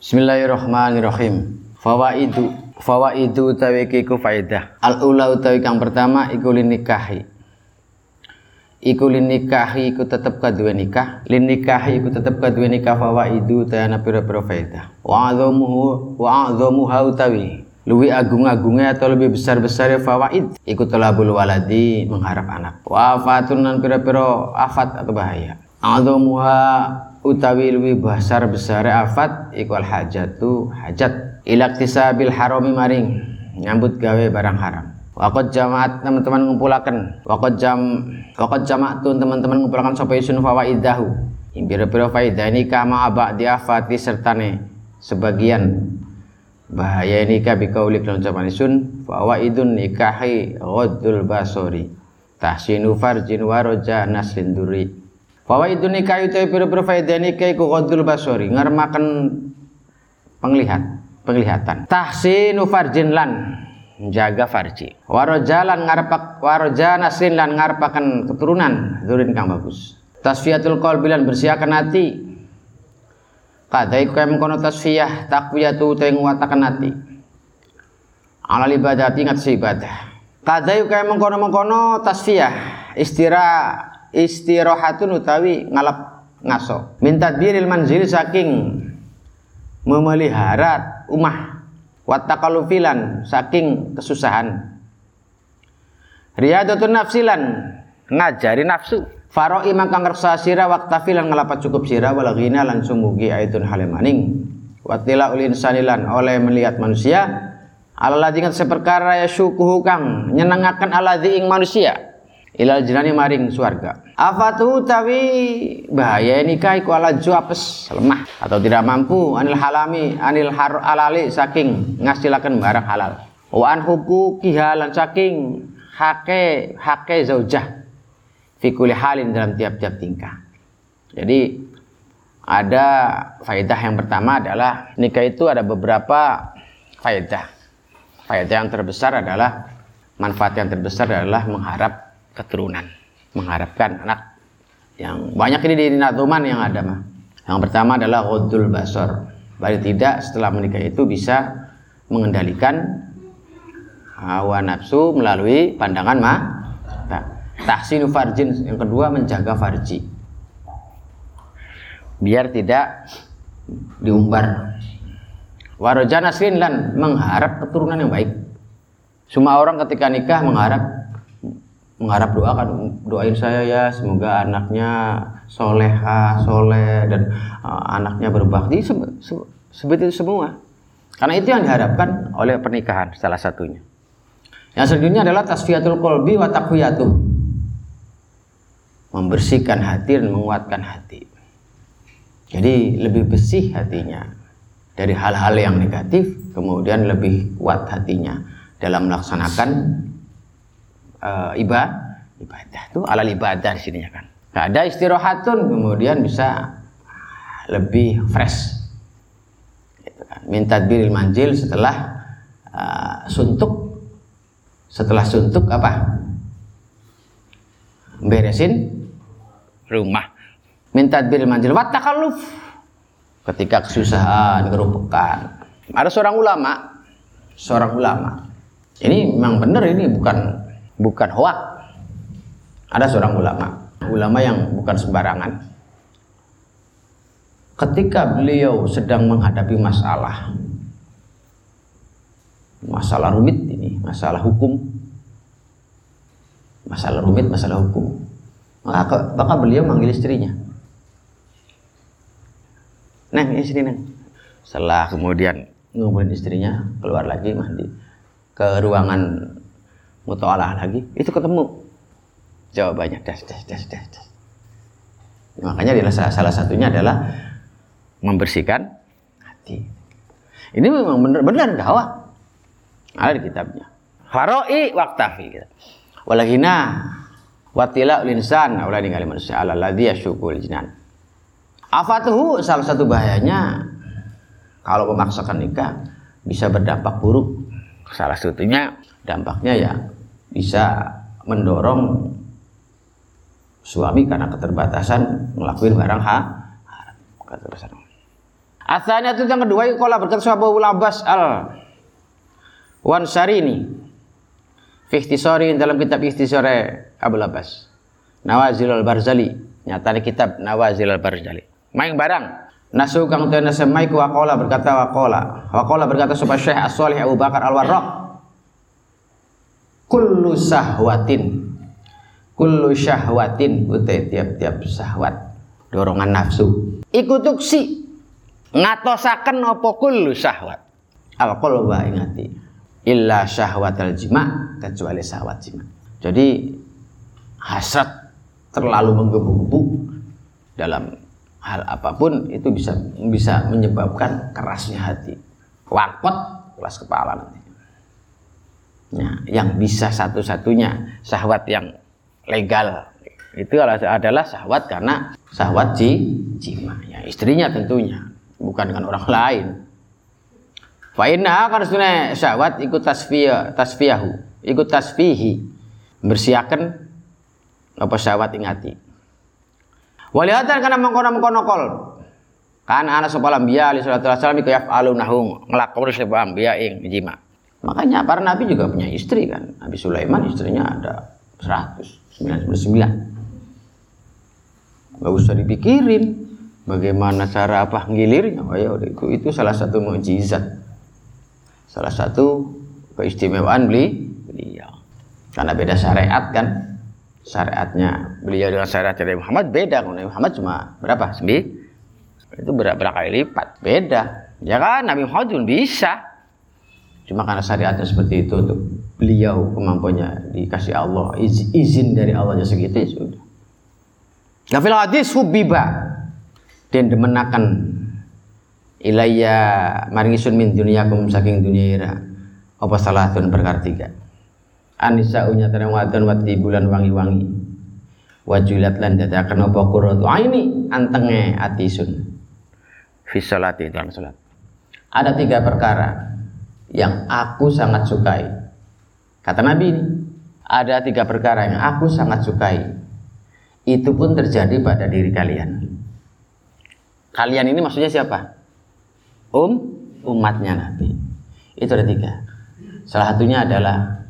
Bismillahirrahmanirrahim. Fawaidu fawaidu utawi iku faedah. Al ula utawi kang pertama iku linikahi. Iku linikahi iku tetep kaduwe nikah. Linikahi iku tetep kaduwe nikah fawaidu utawi ana pira-pira faedah. Wa azamuhu wa azamuha utawi luwi agung-agungnya atau lebih besar-besarnya fawaid iku talabul waladi mengharap anak wa afatun nan pira-pira afat atau bahaya azamuha utawi luwih besar besar afat iku al hajatu hajat. Ila iktisabil harami maring nyambut gawe barang haram. Wakot jamaat teman-teman ngumpulakan Wakot jam Wakot jamaatun teman-teman ngumpulakan sapa isun fawaidahu. Pira-pira faidah ini kama abak diafati sertane sebagian bahaya ini ka bikaulik lan ucapan isun fawaidun nikahi ghaddul basori. Tahsinu farjin waroja naslin duri Fawaidun nikah itu pira-pira faedah nikah iku ghadul basori ngarmaken penglihat penglihatan. Tahsinu farjin lan menjaga farji. Warojalan ngarepak waroja nasin lan ngarepaken keturunan durin kang bagus. Tasfiyatul qalbi lan bersihkan hati. Kadai kaya mengkono tasfiyah takwiyatu te nguwataken hati. Alal ibadah ingat si ibadah. Kadai kaya mengkono-mengkono tasfiyah istirahat istirahatun utawi ngalap ngaso. Minta biril manzil saking memelihara umah. Watakalufilan saking kesusahan. Riyadatun nafsilan ngajari nafsu. Faroi maka ngersa sira waktafilan ngelapat cukup sira walagina lan sumugi aitun halemaning watila ulin sanilan oleh melihat manusia. Aladzi seperkara ya syukuhu kang nyenengaken aladzi ing manusia ilal jinani maring suarga. Afatu tawi bahaya nikah iku ala apes lemah. Atau tidak mampu anil halami anil har alali saking ngasilakan barang halal. Wa an hukukiha lan saking hake hake zaujah. Fi kulli halin dalam tiap-tiap tingkah. Jadi ada faedah yang pertama adalah nikah itu ada beberapa faedah. Faedah yang terbesar adalah manfaat yang terbesar adalah mengharap keturunan. Mengharapkan anak yang banyak ini di natuman yang ada mah. Yang pertama adalah ghudul basor Balik tidak setelah menikah itu bisa mengendalikan hawa nafsu melalui pandangan mah tahsinu farjin. Yang kedua menjaga farji. Biar tidak diumbar. Warojana lan mengharap keturunan yang baik. Semua orang ketika nikah mengharap mengharap doa kan doain saya ya semoga anaknya soleha soleh dan uh, anaknya berbakti se se seperti itu semua. Karena itu yang diharapkan oleh pernikahan salah satunya. Yang selanjutnya adalah tasfiyatul kolbi wa taqwiyatuh. Membersihkan hati dan menguatkan hati. Jadi lebih bersih hatinya dari hal-hal yang negatif kemudian lebih kuat hatinya dalam melaksanakan uh, ibadah ibadah itu alal ibadah di sini ya kan. Gak ada istirahatun kemudian bisa lebih fresh. Gitu kan. minta biril manjil setelah uh, suntuk. Setelah suntuk apa? Beresin rumah. Minta biril manjil wat ketika kesusahan kerupukan. Ada seorang ulama seorang ulama. Ini memang benar ini bukan bukan hoak. Ada seorang ulama, ulama yang bukan sembarangan. Ketika beliau sedang menghadapi masalah, masalah rumit ini, masalah hukum, masalah rumit, masalah hukum, maka, maka beliau manggil istrinya. Neng, sini neng. Setelah kemudian ngobrolin istrinya, keluar lagi mandi ke ruangan mutolaah lagi. Itu ketemu. Jawabannya das das das das, das. makanya adalah salah, satunya adalah membersihkan hati. Ini memang benar-benar gawat ada di kitabnya. Faroi waktafi walahina watila linsan ulai ningali manusia. Ala ladzi yasyukul jinan. Afatuhu salah satu bahayanya kalau memaksakan nikah bisa berdampak buruk. Salah satunya dampaknya ya bisa mendorong suami karena keterbatasan ngelakuin barang ha keterbatasan Asalnya itu yang kedua kola berkata sahabat Abbas al Wansari Fihtisori dalam kitab Ihtisore Abu Abbas. Nawazil al-Barzali nyata kitab Nawazil al-Barzali. Main barang. Nasu kang tena semai ku wakola berkata wakola wakola berkata supaya Syekh As-Solih Abu Bakar Al-Warraq kullu sahwatin kullu syahwatin. Utai tiap-tiap syahwat. Dorongan nafsu. Iku tuksi. Ngatosaken apa kullu syahwat? Al qalba ingati. Illa syahwatal jima kecuali syahwat jima. Jadi hasrat terlalu menggebu-gebu dalam hal apa pun itu bisa bisa menyebabkan kerasnya hati. Wakot keras kepala nanti ya, yang bisa satu-satunya syahwat yang legal. Itu adalah syahwat karena syahwat ji, jima. Ya istrinya tentunya bukan dengan orang lain. Fa'inna kan sebenarnya syahwat ikut tasfiyah tasfiyahu ikut tasfihi. Bersiakan apa syahwat ingati. Walihatan karena mengkono-mengkono kol. Kan anak sekolah ambia alaihi salatu wasallam iku yaf'alunahu nglakoni sapa ambia ing jima. Makanya para nabi juga punya istri kan. Nabi Sulaiman istrinya ada 199. Gak usah dipikirin bagaimana cara apa ngilirnya. Oh ya itu, itu salah satu mukjizat. Salah satu keistimewaan beli beliau. Karena beda syariat kan syariatnya beliau dengan syariat dari Muhammad beda Nabi Muhammad cuma berapa sembi itu berapa, kali lipat beda ya kan Nabi Muhammad pun bisa cuma karena syariatnya seperti itu untuk beliau kemampuannya dikasih Allah izin, izin dari Allahnya segitu ya sudah. Gafil hadis hubiba. Dan demenakan. Ilayya maringisun min kum saking dunia apa salah perkara tiga? Anisa unya terang wadon wati bulan wangi-wangi. Wajulat lan dadakan apa qurratu aini antenge atisun fi salati dalam salat. Ada tiga perkara yang aku sangat sukai. Kata Nabi ini ada tiga perkara yang aku sangat sukai. Itu pun terjadi pada diri kalian. Kalian ini maksudnya siapa? Um umatnya Nabi. Itu ada tiga. Salah satunya adalah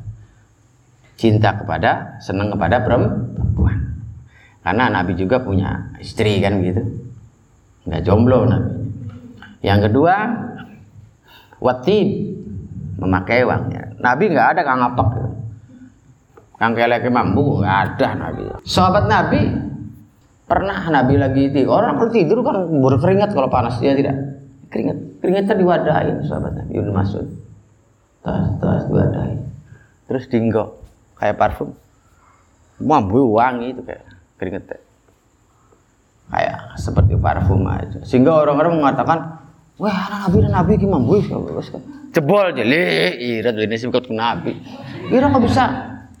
cinta kepada senang kepada perempuan. Karena Nabi juga punya istri kan gitu. Nggak jomblo Nabi. Yang kedua watib memakai uangnya Nabi nggak ada kang apak kang kelek mampu nggak ada Nabi. Sahabat Nabi pernah Nabi lagi tidur. Orang kalau tidur kan berkeringat kalau panas dia tidak? Keringat keringatnya diwadahin sahabat Nabi. Ibnu Mas'ud. Tas tas diwadahin. Terus dinggok kayak parfum. Mambu wangi itu kayak keringet kayak seperti parfum aja. Sehingga orang-orang mengatakan wah nabi nabi gimana? Mambu jebol jeli irat ini sih bukan nabi. Kira nggak bisa.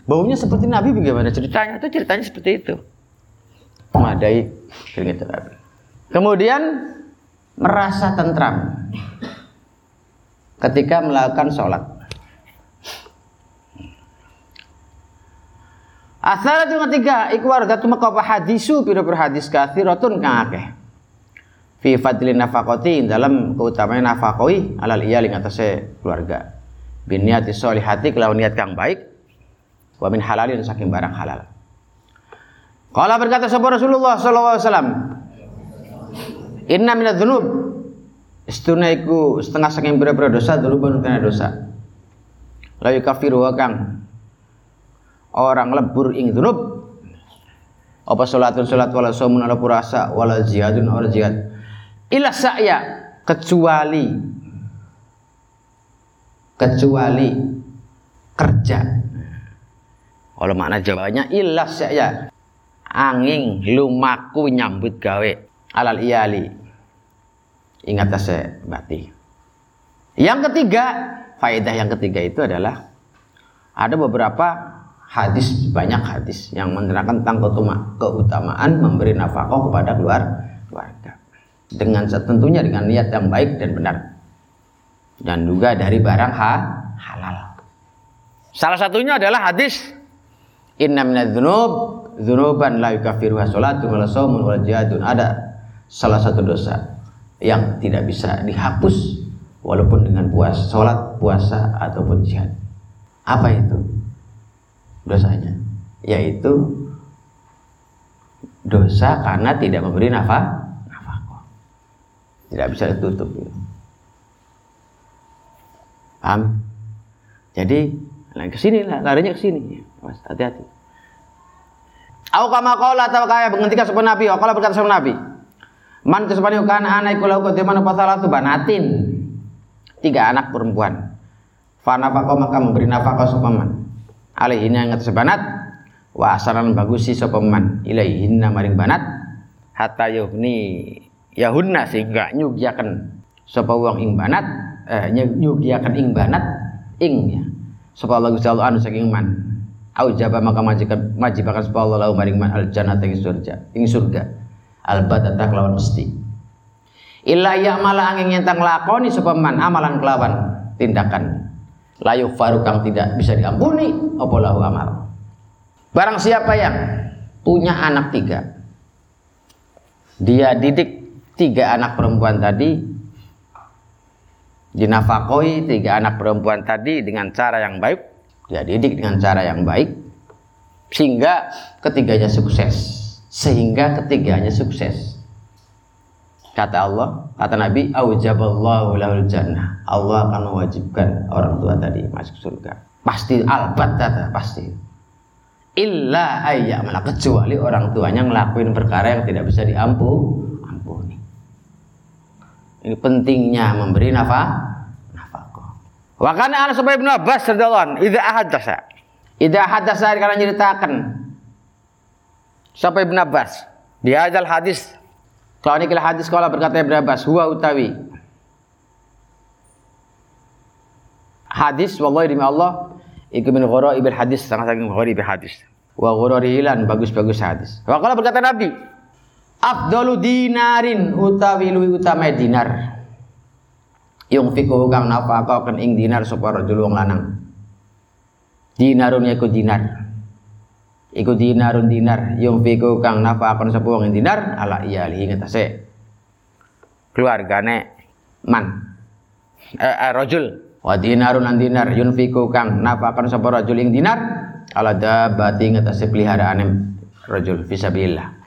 Baunya seperti nabi bagaimana? Ceritanya itu ceritanya seperti itu. Memadai keringet nabi. Kemudian merasa tentram ketika melakukan sholat. Asal itu ketiga iku warga maka apa hadisu pira-pira hadis kathiratun kang akeh. Fi fadlin nafaqati dalam keutamaan nafaqoi alal iyali ngatasé keluarga. Bin niati sholihati kelawan niat kang baik wa min halalin saking barang halal. Kala berkata sapa Rasulullah wasallam Inna minadz dzunub istuna iku setengah saking pira-pira dosa dzunubun kana dosa. La yukafiru kang orang lebur ing dzunub apa salatun salat wala saumun ala puasa wala jihadun ora jihad ila sa'ya kecuali. Kecuali kerja. Kalau makna jawabnya illa sa'ya angin lumaku nyambut gawe. Alal iyali. Ingat saya bati. Yang ketiga faedah yang ketiga itu adalah ada beberapa hadis banyak hadis yang menerangkan tentang keutamaan memberi nafkah kepada keluarga dengan tentunya dengan niat yang baik dan benar dan juga dari barang ha, halal. Salah satunya adalah hadis Inna minadz dzunub dzunuban la yukaffiruha salatun wala shaumun wala jihadun. Ada salah satu dosa yang tidak bisa dihapus walaupun dengan puasa, sholat, puasa ataupun jihad. Apa itu dosanya? Yaitu dosa karena tidak memberi nafkah. Tidak bisa ditutup. Paham? Jadi ke sini lah, larinya ke sini. Hati-hati. Aku kama qala atau kaya menghentikan sepan Nabi, kalau berkata sepan Nabi. Man kesepani kana anak iku mana pasal tu banatin. Tiga anak perempuan. Fa nafaqah maka memberi nafkah sepaman. Alaihinna yang sebanat wa asaran bagusi sepaman ilaihinna maring banat hatta yuhni yahunna sehingga nyugiakan sapa wong ing banat eh nyugiakan ing banat ing ya. Sapa Allah Gusti Allah anu saking man au jaba maka majikan majibakan sapa Allah lahu maring man al jannata ing surga ing surga. Albatata kelawan mesti. Illa ya malah angin yang lakoni sapa man amalan kelawan tindakan. Layu faru kang tidak bisa diampuni apa lahu amal? Barang siapa yang punya anak tiga dia didik tiga anak perempuan tadi dinafakoi tiga anak perempuan tadi dengan cara yang baik dia didik dengan cara yang baik sehingga ketiganya sukses. Sehingga ketiganya sukses. Kata Allah kata Nabi lahul jannah. Allah akan mewajibkan orang tua tadi masuk surga. Pasti albat tata pasti. Illa ayya malah kecuali orang tuanya ngelakuin perkara yang tidak bisa diampuni ini pentingnya memberi nafkah. Nafkah. Wa kana Anas bin Abbas radhiyallahu anhu idza ahadasa. Idza ahadasa karena nyeritakan sampai Ibn Abbas di hadal hadis kalau ini hadis kalau berkata Ibn Abbas huwa utawi hadis wallahi demi Allah iku min ibil hadis sangat saking ibil hadis wa gharairilan bagus-bagus hadis wa berkata Nabi afdalu dinarin utawi luwi utama dinar. Yung fiku kang nafaka kan ing dinar sapa rajul wong lanang. Dinarun iku dinar. Iku dinarun dinar. Yung fiku kang nafakon sapa wong ing dinar ala iyali ngatasé keluargane man. Eh, eh rajul. Wa dinarun an dinar. Yunfiku kang nafakon sapa rajul ing dinar ala dabati ngatasé peliharaane rajul fisabilillah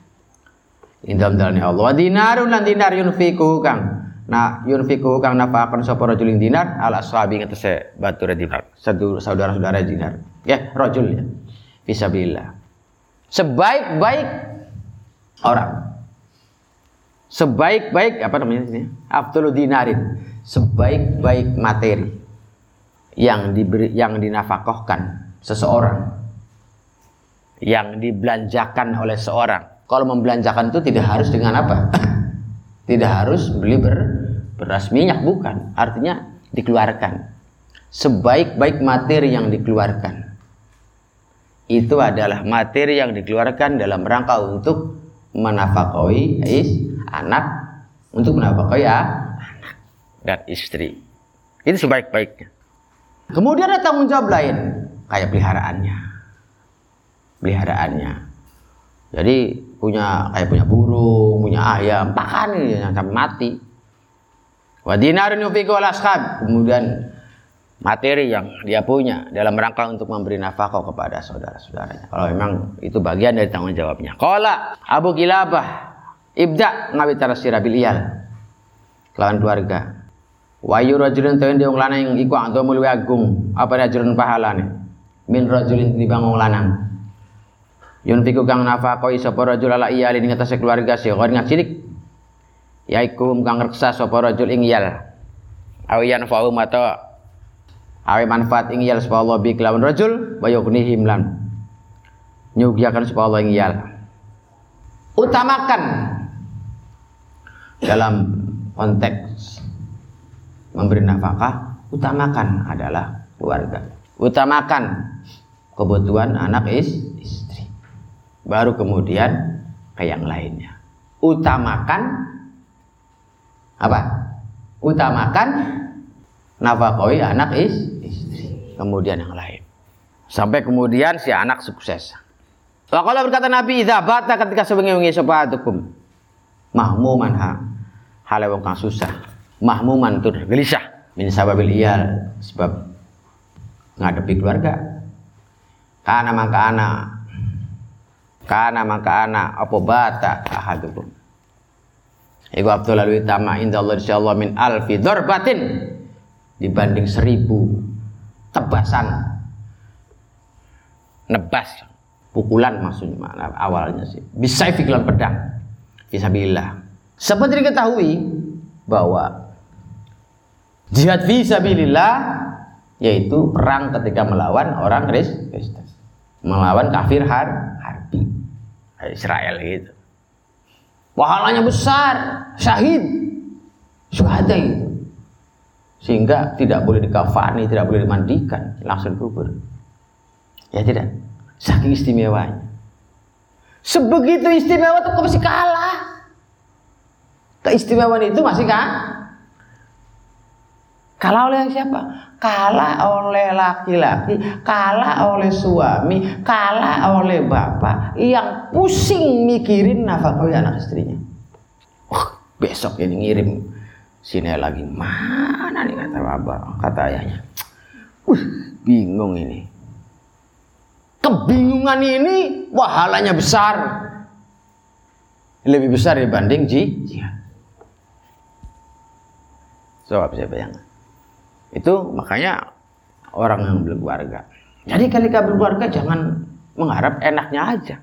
ing dalem dalane Allah. Dinarun lan dinar yunfiku kang. Na yunfiku kang nafakon sapa rajulin dinar? Ala sahabi ngetese batu dinar. Saudara-saudara dinar. Ya rajul ya. Fisabilillah sebaik-baik orang. Sebaik-baik apa namanya ini afdalu dinarin. Sebaik-baik materi yang diberi yang dinafakohkan seseorang. Yang dibelanjakan oleh seorang kalau membelanjakan itu tidak harus dengan apa? tidak harus beli ber, beras minyak bukan. Artinya dikeluarkan. Sebaik-baik materi yang dikeluarkan itu adalah materi yang dikeluarkan dalam rangka untuk menafkahi anak untuk menafkahi ya, anak dan istri. Itu sebaik-baiknya. Kemudian ada tanggung jawab lain kayak peliharaannya. Peliharaannya. Jadi punya kayak punya burung, punya ayam, pakan ini sampai mati. Wa dinarun yufiqu Kemudian materi yang dia punya dalam rangka untuk memberi nafkah kepada saudara-saudaranya. Kalau memang itu bagian dari tanggung jawabnya. Qala Abu Kilabah ibda ngawi tarasira bil iyal. Lawan keluarga. Wa yurajulun tawin diung lanang iku antu mulwi agung apa rajulun pahalane min rajulin dibangun lanang yunfiku kang nafaqoi sapa rajul ala iyali ing atase keluarga sighar ngacilik yaiku kang reksa sapa rajul ing iyal. Awiyan fa'um atau awi manfaat ing iyal sapa Allah bi kelawan rajul wa yughnihim lan nyugiakan sapa Allah ing iyal. Utamakan dalam konteks memberi nafkah utamakan adalah keluarga. Utamakan kebutuhan anak is baru kemudian ke yang lainnya. Utamakan apa? Utamakan nafkahi anak is, istri, kemudian yang lain. Sampai kemudian si anak sukses. Kalau berkata Nabi, "Idza bata ketika sebengi-wengi hukum mahmuman ha." hale wong kang susah mahmuman tur gelisah min sababil iyal sebab ngadepi keluarga kana mangka ana kana mangka ana apa bata ahadukum? Iku Abdul lalu tama inda Allah insyaallah min alfi dorbatin dibanding seribu tebasan. Nebas pukulan maksudnya mana awalnya sih. Bisa fikiran pedang fisabilillah seperti diketahui bahwa jihad fisabilillah yaitu perang ketika melawan orang Kristen melawan kafir har Israel gitu. Pahalanya besar syahid. Syuhada itu sehingga tidak boleh dikafani tidak boleh dimandikan langsung kubur ya tidak? Saking istimewanya. Sebegitu istimewa itu masih kalah? Keistimewaan itu masih kan kalah oleh siapa? Kalah oleh laki-laki kalah oleh suami kalah oleh bapak. Yang pusing mikirin nafkah anak istrinya. Oh, besok ini ngirim sini lagi. Mana nih kata bapak kata ayahnya? Uh, bingung ini. Kebingungan ini wahalanya besar. Lebih besar dibanding jihad Coba bisa bayangkan. Itu makanya orang yang berkeluarga. Jadi ketika berkeluarga jangan mengharap enaknya aja.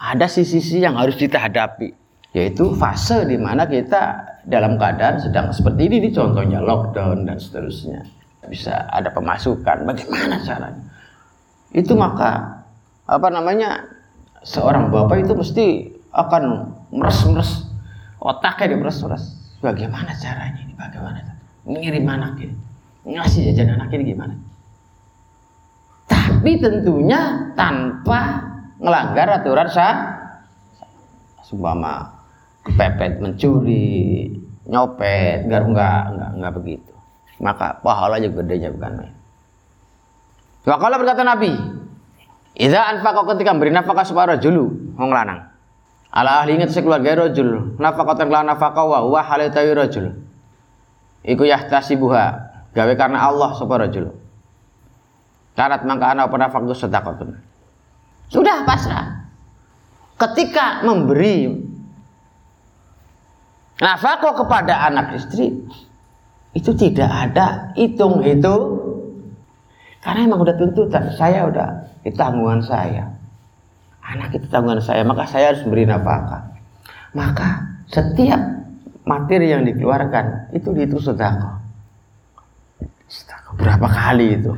Ada sisi-sisi yang harus kita hadapi. Yaitu fase di mana kita dalam keadaan sedang seperti ini. Ini contohnya lockdown dan seterusnya. Bisa ada pemasukan. Bagaimana caranya? Itu maka apa namanya seorang bapak itu mesti akan meres-meres otaknya dimeres-meres. Bagaimana caranya ini? Bagaimana? Mengirim anak ini ngasih jajan anak ini gimana? Tapi tentunya tanpa melanggar aturan sah. Sumpama kepepet mencuri, nyopet, enggak enggak enggak, enggak begitu. Maka pahalanya gedenya bukan main. Wakala berkata Nabi, Idza anfaqa ketika beri nafkah supaya rajulu wong lanang. Ala ahli ingat sekeluarga rajul, nafaqatan lan nafkah wa huwa halatawi rajul. Iku yahtasibuha gawe karena Allah sapa rajul? Karat mangka ana apa nafaqtu sedekahun sudah pasrah. Ketika memberi nafkah kepada anak istri itu tidak ada hitung-hitung. Karena emang udah tuntutan saya udah itu tanggungan saya. Anak itu tanggungan saya maka saya harus beri nafkah. Maka setiap materi yang dikeluarkan itu dihitung sedekah Berapa kali itu?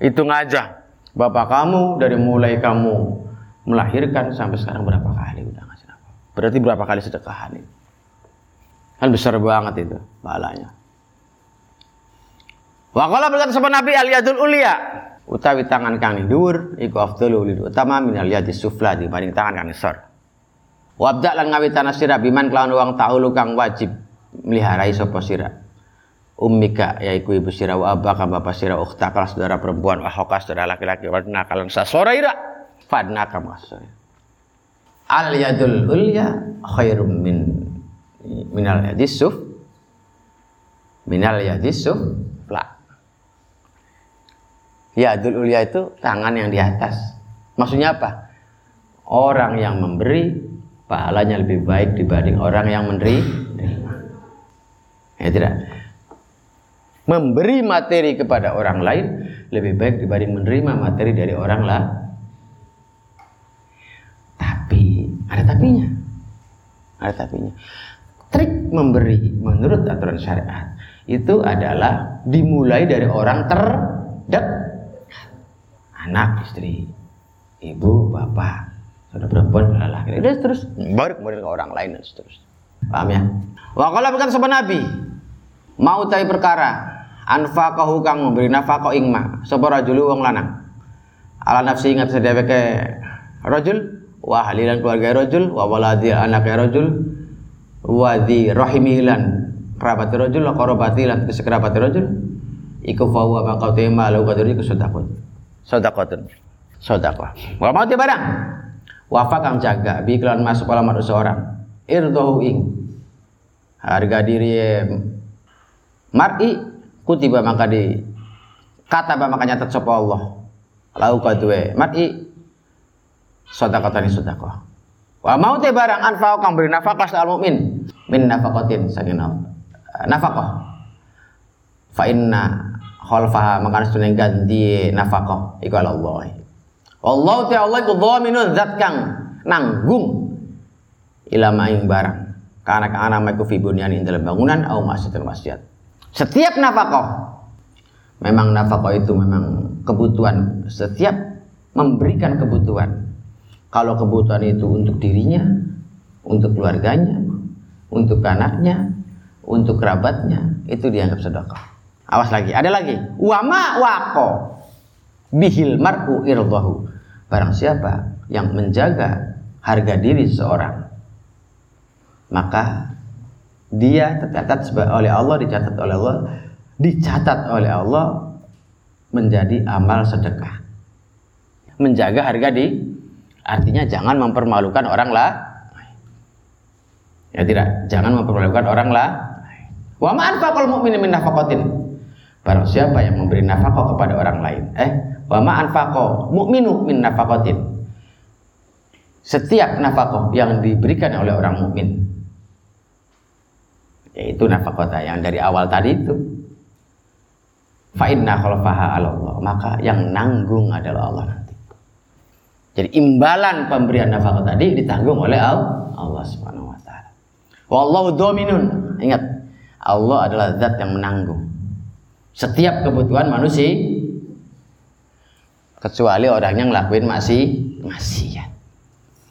Hitung aja. Bapak kamu dari mulai kamu melahirkan sampai sekarang berapa kali udah ngasih apa? Berarti berapa kali sedekahan itu? Kan besar banget itu pahalanya. Wakala berkata sama Nabi aliyadul ulia utawi tangan kang dhuwur iku afdalu lil utama min aliyadis sufla dibanding tangan kang isor. Wabda lan ngawitana sira biman kelawan wong taulu kang wajib meliharai sapa sira ummika yaiku ibu sira wa abaka bapak sira kala saudara perempuan wa hoka saudara laki-laki wa kalan sasoraira fadna kama al yadul ulya khairum min minal yadis suf minal yadis suf la. Yadul ulya itu tangan yang di atas. Maksudnya apa? Orang yang memberi pahalanya lebih baik dibanding orang yang menerima ya tidak memberi materi kepada orang lain lebih baik dibanding menerima materi dari orang lain. Tapi ada tapinya. Ada tapinya. Trik memberi menurut aturan syariat itu adalah dimulai dari orang terdekat. Anak, istri, ibu, bapak, saudara perempuan, laki-laki. Dan terus baru kemudian ke orang lain dan seterusnya. Paham ya? Wa bukan sama Nabi, mau tahu perkara anfaqahu kang memberi nafkah ing ma. Sapa rajul wong lanang? Ala nafsi ingat sedeweke rajul wa halilan keluarga rajul wa waladi anak rajul wa di rahimilan kerabat rajul wa qarabati lan kerabat rajul. Iku fa wa maqau tema lu kaduri iku sedekah sedekahun sedekah wa mau barang? Wafa kang jaga bi kelan masuk alamat seorang. Irdahu ing. Harga diri mar'i kutiba maka di kata maka nyatat sapa Allah. Lau kadue mar'i sedekah sedekah wa mau te barang anfa'u kang beri nafkah al mukmin min nafaqatin saking nafkah. Fa inna khalfaha maka suneng ganti nafkah iku Allah Allah. Ta Allah iku dhaminun zat kang nanggung ilama ing barang. Karena kana maiku fi dalam bangunan au masjidil masjid setiap nafkah. Memang nafkah itu memang kebutuhan. Setiap memberikan kebutuhan. Kalau kebutuhan itu untuk dirinya untuk keluarganya untuk anaknya untuk kerabatnya itu dianggap sedekah. Awas lagi ada lagi. Wama wako bihil mar'u irdahu. Barang siapa yang menjaga harga diri seseorang maka dia tercatat oleh Allah dicatat oleh Allah dicatat oleh Allah menjadi amal sedekah. Menjaga harga di artinya jangan mempermalukan orang lah. Ya tidak jangan mempermalukan orang lah. Wa ma anfaqal mu'minu min nafaqatin. Barang siapa yang memberi nafkah kepada orang lain eh wa ma anfaqa mu'minu min nafaqatin. Setiap nafkah yang diberikan oleh orang mukmin yaitu nafkah yang dari awal tadi itu. Fa inna khalfaha Allah maka yang nanggung adalah Allah nanti. Jadi imbalan pemberian nafkah tadi ditanggung oleh Allah Subhanahu wa taala. Wallahu dominun. Ingat Allah adalah zat yang menanggung setiap kebutuhan manusia. Kecuali orang yang ngelakuin masih masih ya.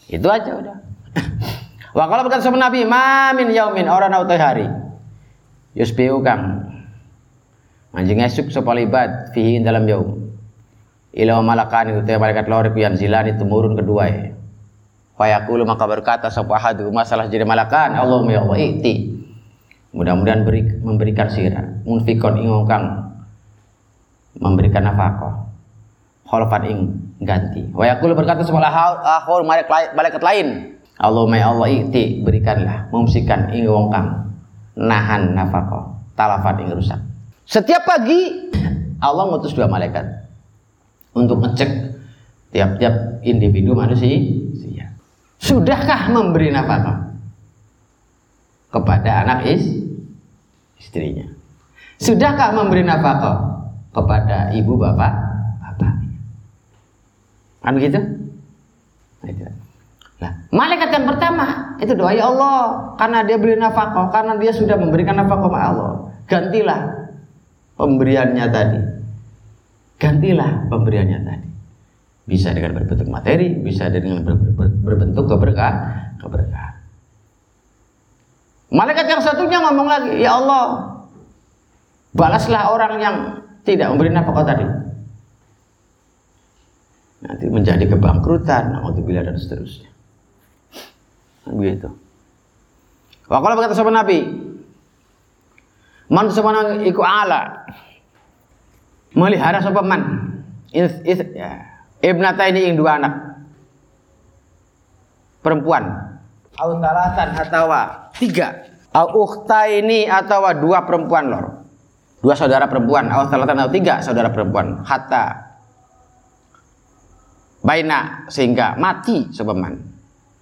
Itu aja udah Wa kalau berkata sama Nabi, "Mamin yaumin orang nautai hari." Yusbiu kang Anjing esuk sapa libat fihi dalam yaum. Ila malakan itu teh malaikat lori pian zilani temurun kedua ya. Fayaqulu maka berkata sapa hadu masalah jadi malakan Allahumma ya Allah iti. Mudah-mudahan beri, memberikan sirah munfikon ing kang memberikan nafkah. Khalfan ing ganti. Wa yaqulu berkata sapa akhul malaikat lain Ya Allah ikti berikanlah mumsikan ing wong kang nahan nafkah talafat ing rusak. Setiap pagi Allah ngutus dua malaikat untuk ngecek tiap-tiap individu manusia. Sudahkah memberi nafkah kepada anak is istrinya? Sudahkah memberi nafkah kepada ibu bapak bapak kan begitu nah, malaikat yang pertama itu doa ya Allah karena dia beri nafkah, karena dia sudah memberikan nafkah kepada Allah. Gantilah pemberiannya tadi. Gantilah pemberiannya tadi. Bisa dengan berbentuk materi, bisa dengan ber, ber, berbentuk keberkah, keberkahan. Malaikat yang satunya ngomong lagi, ya Allah, balaslah orang yang tidak memberi nafkah tadi. Nanti menjadi kebangkrutan, bila dan seterusnya. Begitu. Wa qala berkata sahabat Nabi, Man sabana iku ala. Melihara sapa man. Is, is, ya. Ibnata ini ing dua anak. Perempuan. Au talatan atau tiga. Au ukhta ini atau dua perempuan lor. Dua saudara perempuan. Au talatan atau tiga saudara perempuan. Hatta baina sehingga mati sepeman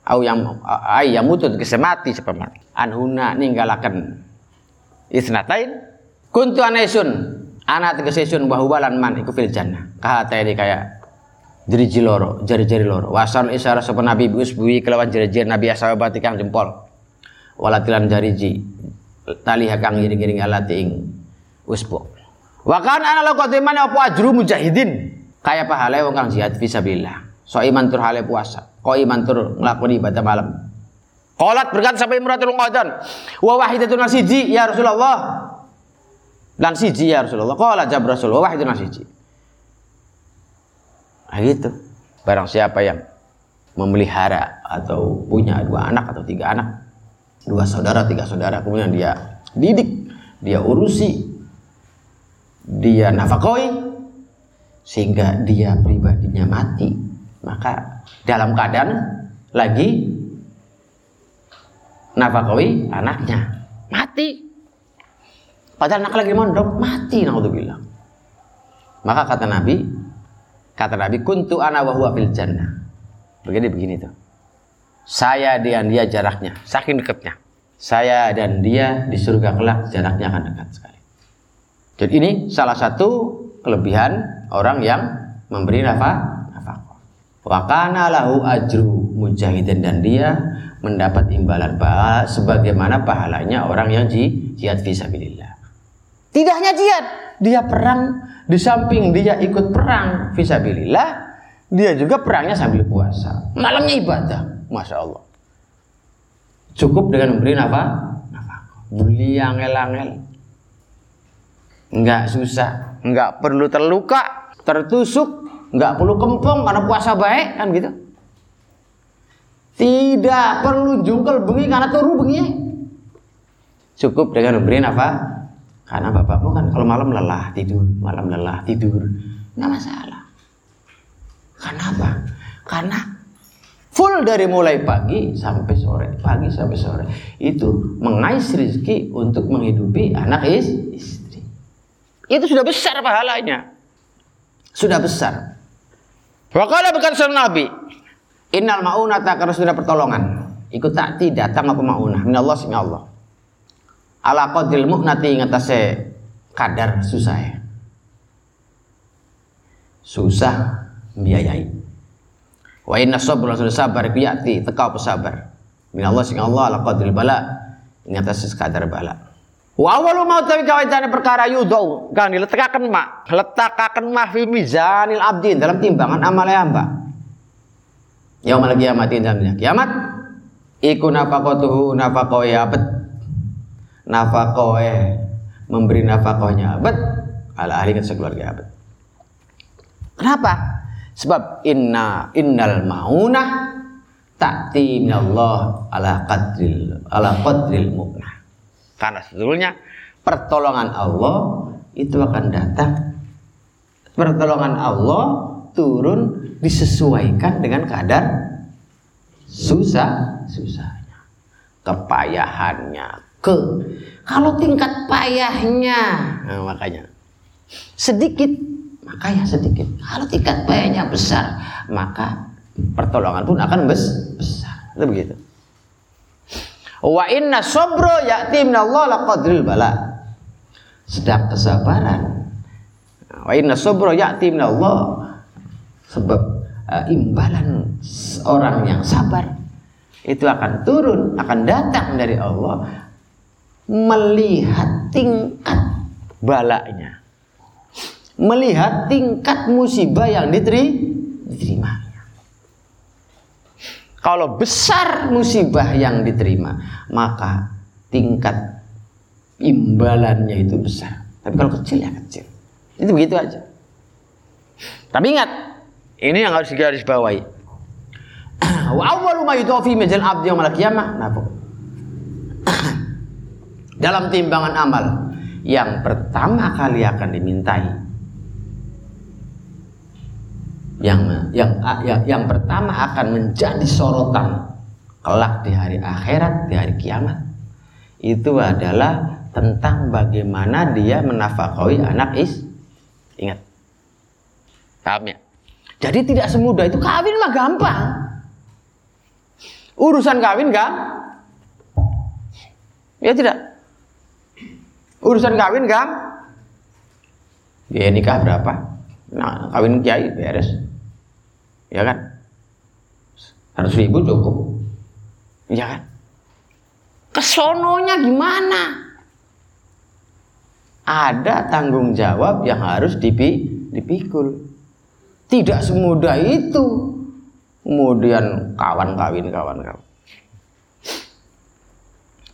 au yang mutut kesemati sepamat anhuna ninggalakan. Isnatain kuntu anesun anak tegesesun bahubalan man iku fil jannah. Kahata ini kayak jari loro jari-jari loro. Wasal isyara sopan nabi bui kelawan jari-jari nabi asawabati kang jempol. Walatilan jari-ji tali hakang giring-giring alati ing usbu wakan ana lo kotiman apa ajru mujahidin? Kaya pahala wong kang jihad fisabilillah. So iman tur hale puasa iman tur nglakoni ibadah malam. Qalat berkata sampai Imratul Qadan, wa wahidatun nasiji ya Rasulullah. Dan siji ya Rasulullah. Qala jab Rasul wa wahidatun nasiji. Nah gitu. Barang siapa yang memelihara atau punya dua anak atau tiga anak, dua saudara, tiga saudara, kemudian dia didik, dia urusi, dia nafakoi, sehingga dia pribadinya mati, maka dalam keadaan lagi nafkahi anaknya mati mati. Padahal anak lagi mondok, mati naudzubillah. Maka kata Nabi, kata Nabi, kuntu ana wa huwa fil jannah. Begini begini tuh. Saya dan dia jaraknya, saking dekatnya. Saya dan dia di surga kelak jaraknya akan dekat sekali. Jadi ini salah satu kelebihan orang yang memberi nafkah nafkah. Wa kana lahu ajru mujahidin dan dia mendapat imbalan pahala sebagaimana pahalanya orang yang jihad fisabilillah. Tidak hanya jihad, dia perang di samping dia ikut perang fisabilillah, dia juga perangnya sambil puasa. Malamnya ibadah, masya Allah. Cukup dengan memberi nafkah. Beli angel-angel, nggak susah, nggak perlu terluka, tertusuk, nggak perlu kempong karena puasa baik kan gitu. Tidak perlu jungkel bengi karena turu bengi. Cukup dengan memberi nafkah karena bapakmu kan kalau malam lelah tidur, malam lelah tidur, nggak masalah. Karena apa? Karena full dari mulai pagi sampai sore, pagi sampai sore itu mengais rezeki untuk menghidupi anak istri. Itu sudah besar pahalanya. Sudah besar. Wakala bukan sunnah Nabi. Innal ma'unata karena sudah pertolongan. Ikut takti datang apa ma'unah. Min Allah sing Allah. Ala qadril mu'nati ngatase kadar susah. Susah biayai. Wa inna sabra sudah sabar iku yati tekau pesabar. Min Allah sing Allah ala qadril bala. Ngatase sekadar bala. Wa awalu mau tawi kawaitane perkara yudau kang diletakaken mak, letakaken mah fi mizanil abdin dalam timbangan amal hamba. Yaumul kiamat dalam kiamat iku nafaqatuhu nafaqoe abad. Nafaqoe memberi nafaqohnya abad ala ahli keluarga abad. Kenapa? Sebab inna innal maunah ta'ti minallah ala qadril ala qadril mu'nah. Karena sebetulnya pertolongan Allah itu akan datang. Pertolongan Allah turun disesuaikan dengan kadar susah susahnya, kepayahannya, ke kalau tingkat payahnya, nah, makanya sedikit maka ya sedikit. Kalau tingkat payahnya besar, maka pertolongan pun akan besar. Itu begitu. Wa inna sabra ya'ti minallah laqadril bala. Sedang kesabaran. Wa inna sabra ya'ti minallah sebab uh, imbalan orang yang sabar itu akan turun, akan datang dari Allah melihat tingkat balanya. Melihat tingkat musibah yang diterima. Kalau besar musibah yang diterima, maka tingkat imbalannya itu besar. Tapi kalau kecil ya kecil. Itu begitu aja. Tapi ingat, ini yang harus digaris bawahi. Wa awwalu ma yutofi mejal abdi yaumil qiyamah nafaq. Dalam timbangan amal yang pertama kali akan dimintai yang yang yang, yang pertama akan menjadi sorotan kelak di hari akhirat, di hari kiamat itu adalah tentang bagaimana dia menafkahi anak is. Ingat. Paham ya? Jadi tidak semudah itu kawin mah gampang. Urusan kawin gak? Ya tidak. Urusan kawin gak? Biaya nikah berapa? Nah, kawin kiai beres ya kan? Seratus ribu cukup. Ya kan? Kesononya gimana? Ada tanggung jawab yang harus dipi, dipikul. Tidak semudah itu. Kemudian kawan kawin kawan kawan.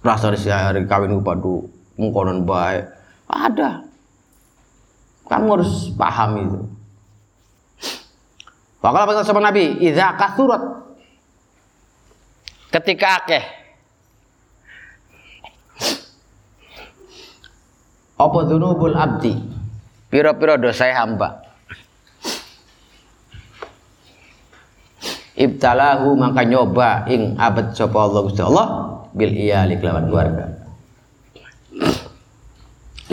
Rasa hari kawin padu mengkonon baik. Ada. Kamu harus paham itu Wakala pesan sama Nabi, idza kasurat. Ketika akeh. Apa dzunubul abdi? Pira-pira dosa hamba. Ibtalahu maka nyoba ing abad sapa Allah Gusti Allah bil iyali kelawan keluarga.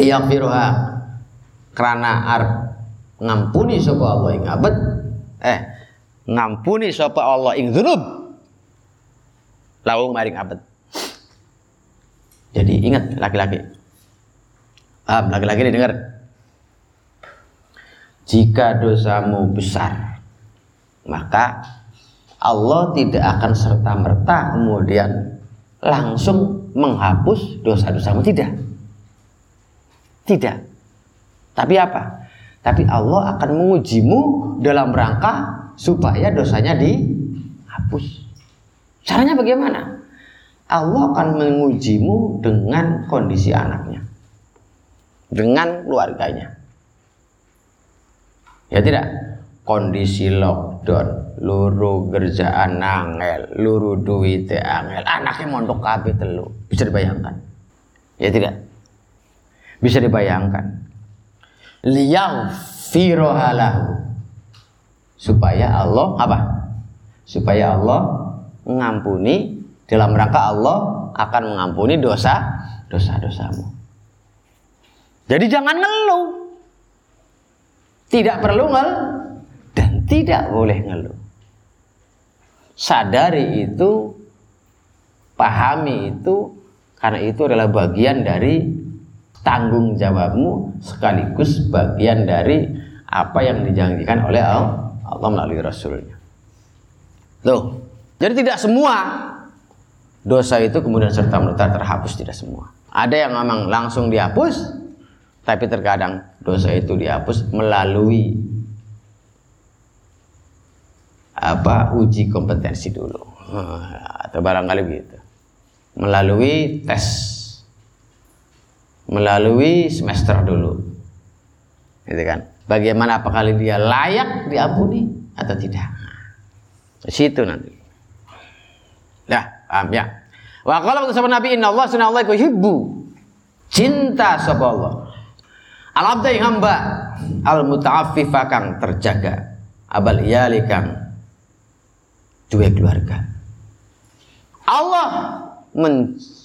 Liyaghfirha karena arep ngampuni sapa Allah ing abad eh ngampuni sapa Allah ing dzunub. Lawung maring abad. Jadi ingat laki-laki. Ah laki-laki dengar. Jika dosamu besar maka Allah tidak akan serta-merta kemudian langsung menghapus dosa-dosamu. Tidak. Tidak. Tapi apa tapi Allah akan mengujimu dalam rangka supaya dosanya dihapus. Caranya bagaimana? Allah akan mengujimu dengan kondisi anaknya. Dengan keluarganya. Ya tidak? Kondisi lockdown, luru kerjaan angel, luru duit angel, anaknya mondok kabeh telu. Bisa dibayangkan? Ya tidak? Bisa dibayangkan. Liyang firohalahu supaya Allah apa? Supaya Allah mengampuni dalam rangka Allah akan mengampuni dosa dosa-dosamu. Jadi jangan ngeluh. Tidak perlu ngel dan tidak boleh ngeluh. Sadari itu, pahami itu karena itu adalah bagian dari tanggung jawabmu sekaligus bagian dari apa yang dijanjikan oleh Allah melalui Rasulnya. Loh, jadi tidak semua dosa itu kemudian serta merta terhapus tidak semua. Ada yang memang langsung dihapus, tapi terkadang dosa itu dihapus melalui apa uji kompetensi dulu atau barangkali begitu melalui tes melalui semester dulu gitu kan Bagaimana apakah dia layak diampuni atau tidak? Di situ nanti. Nah, paham ya. Wa qala sama Nabi inna Allah sunna Allah yuhibbu cinta sapa Allah. Al abda hamba al muta'affifa kang terjaga abal iyali kang dua keluarga. Allah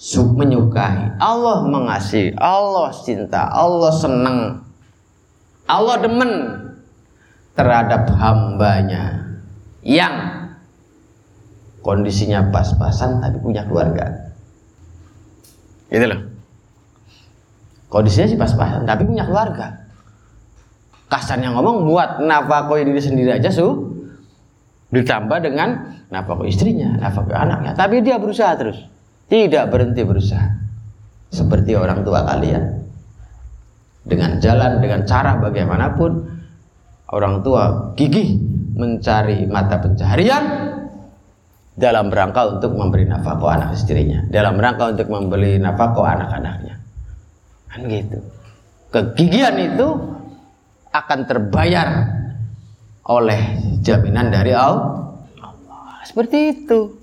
menyukai, Allah mengasihi, Allah cinta, Allah senang Allah demen terhadap hambanya yang kondisinya pas-pasan tapi punya keluarga. Gitu loh. Kondisinya sih pas-pasan tapi punya keluarga. Kasarnya ngomong buat nafkah diri sendiri aja su ditambah dengan nafkah istrinya, nafkah anaknya. Tapi dia berusaha terus. Tidak berhenti berusaha. Seperti orang tua kalian. Dengan jalan dengan cara bagaimanapun orang tua gigih mencari mata pencaharian dalam rangka untuk memberi nafkah anak istrinya dalam rangka untuk membeli nafkah anak-anaknya. Kan gitu. Kegigihan itu akan terbayar oleh jaminan dari Allah. Seperti itu.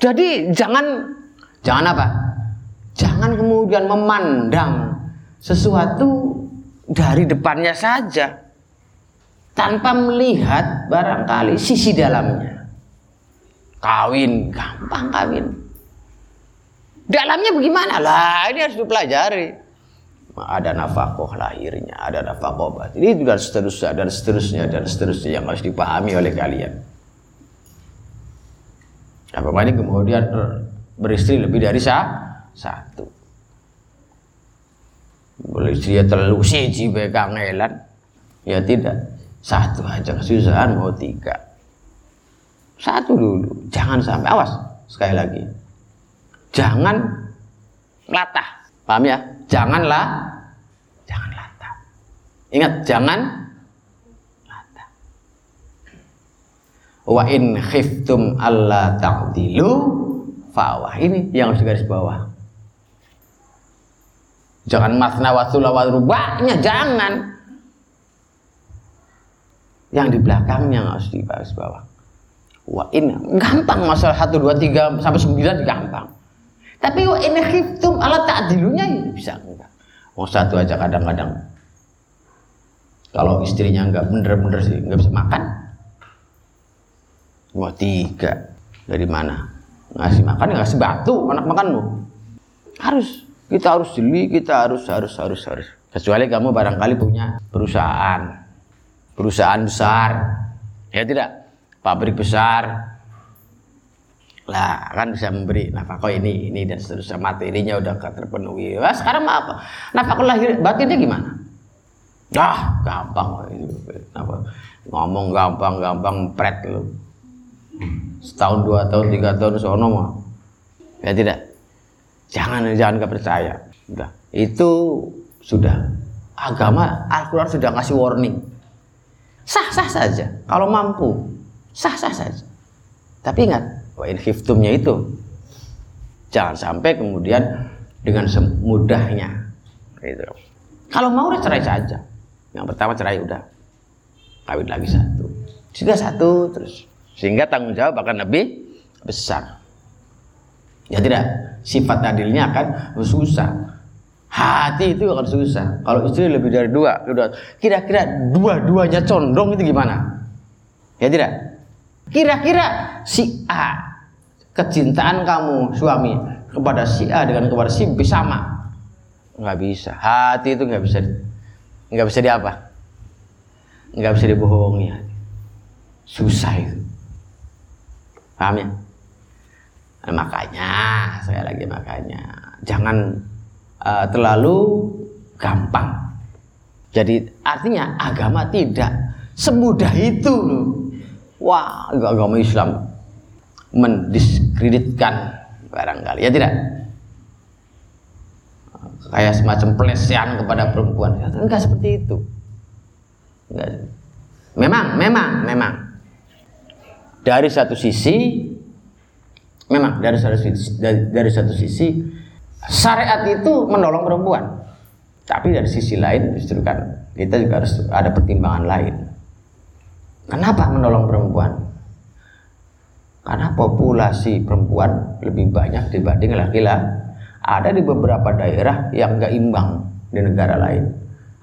Jadi jangan jangan apa jangan kemudian memandang sesuatu dari depannya saja tanpa melihat barangkali sisi dalamnya. Kawin gampang kawin. Dalamnya bagaimana lah? Ini harus dipelajari. Ada nafkah lahirnya, ada nafkah batin. Ini dan seterusnya dan seterusnya dan seterusnya yang harus dipahami oleh kalian. Apa ini kemudian beristri lebih dari satu. Boleh dia terlalu siji kangelan ya tidak. Satu aja kesusahan mau tiga. Satu dulu jangan sampai awas sekali lagi. Jangan latah paham ya? Janganlah jangan latah. Ingat jangan latah. Wa in khiftum alla ta'dilu fawah ini yang harus digaris bawah Jangan masna wasula rubahnya jangan. Yang di belakangnya harus dibahas bawah. Wah ini gampang masalah satu dua tiga sampai sembilan gampang. Tapi wah ini khiftum ala ta'dilunya ya bisa enggak. Mau satu aja kadang-kadang kalau istrinya enggak bener-bener sih enggak bisa makan. Wah tiga dari mana? Ngasih makan ngasih batu anak makanmu. Harus Kita harus jeli, kita harus harus harus harus. Kecuali kamu barangkali punya perusahaan, perusahaan besar, ya tidak, pabrik besar, lah kan bisa memberi nafkah ini ini dan seterusnya materinya udah terpenuhi. Wah, sekarang apa? Nafkah lahir batinnya gimana? Ah, gampang. Apa? Ngomong gampang-gampang pret lu. Setahun, dua tahun, tiga tahun sono mah. Ya tidak. Jangan jangan gak percaya. Udah. Itu sudah agama Al-Qur'an sudah kasih warning. Sah-sah saja kalau mampu. Sah-sah saja. Tapi ingat, wa in itu jangan sampai kemudian dengan semudahnya gitu. Kalau mau udah cerai saja. Yang pertama cerai udah. Kawin lagi satu. Sudah satu terus. Sehingga tanggung jawab akan lebih besar. Ya tidak, sifat adilnya akan susah. Hati itu akan susah. Kalau istri lebih dari dua, kira-kira dua-duanya condong itu gimana? Ya tidak? Kira-kira si A kecintaan kamu suami kepada si A dengan kepada si B sama? Nggak bisa. Hati itu nggak bisa, nggak bisa di apa? Nggak bisa dibohongi. Susah itu. Paham ya? Nah, makanya saya lagi makanya jangan uh, terlalu gampang. Jadi artinya agama tidak semudah itu loh. Wah, agama Islam mendiskreditkan barangkali ya tidak kayak semacam pelecehan kepada perempuan enggak seperti itu enggak. memang memang memang dari satu sisi memang dari satu sisi, dari, dari satu sisi syariat itu menolong perempuan. Tapi dari sisi lain justru kan kita juga harus ada pertimbangan lain. Kenapa menolong perempuan? Karena populasi perempuan lebih banyak dibanding laki-laki. Ada di beberapa daerah yang enggak imbang di negara lain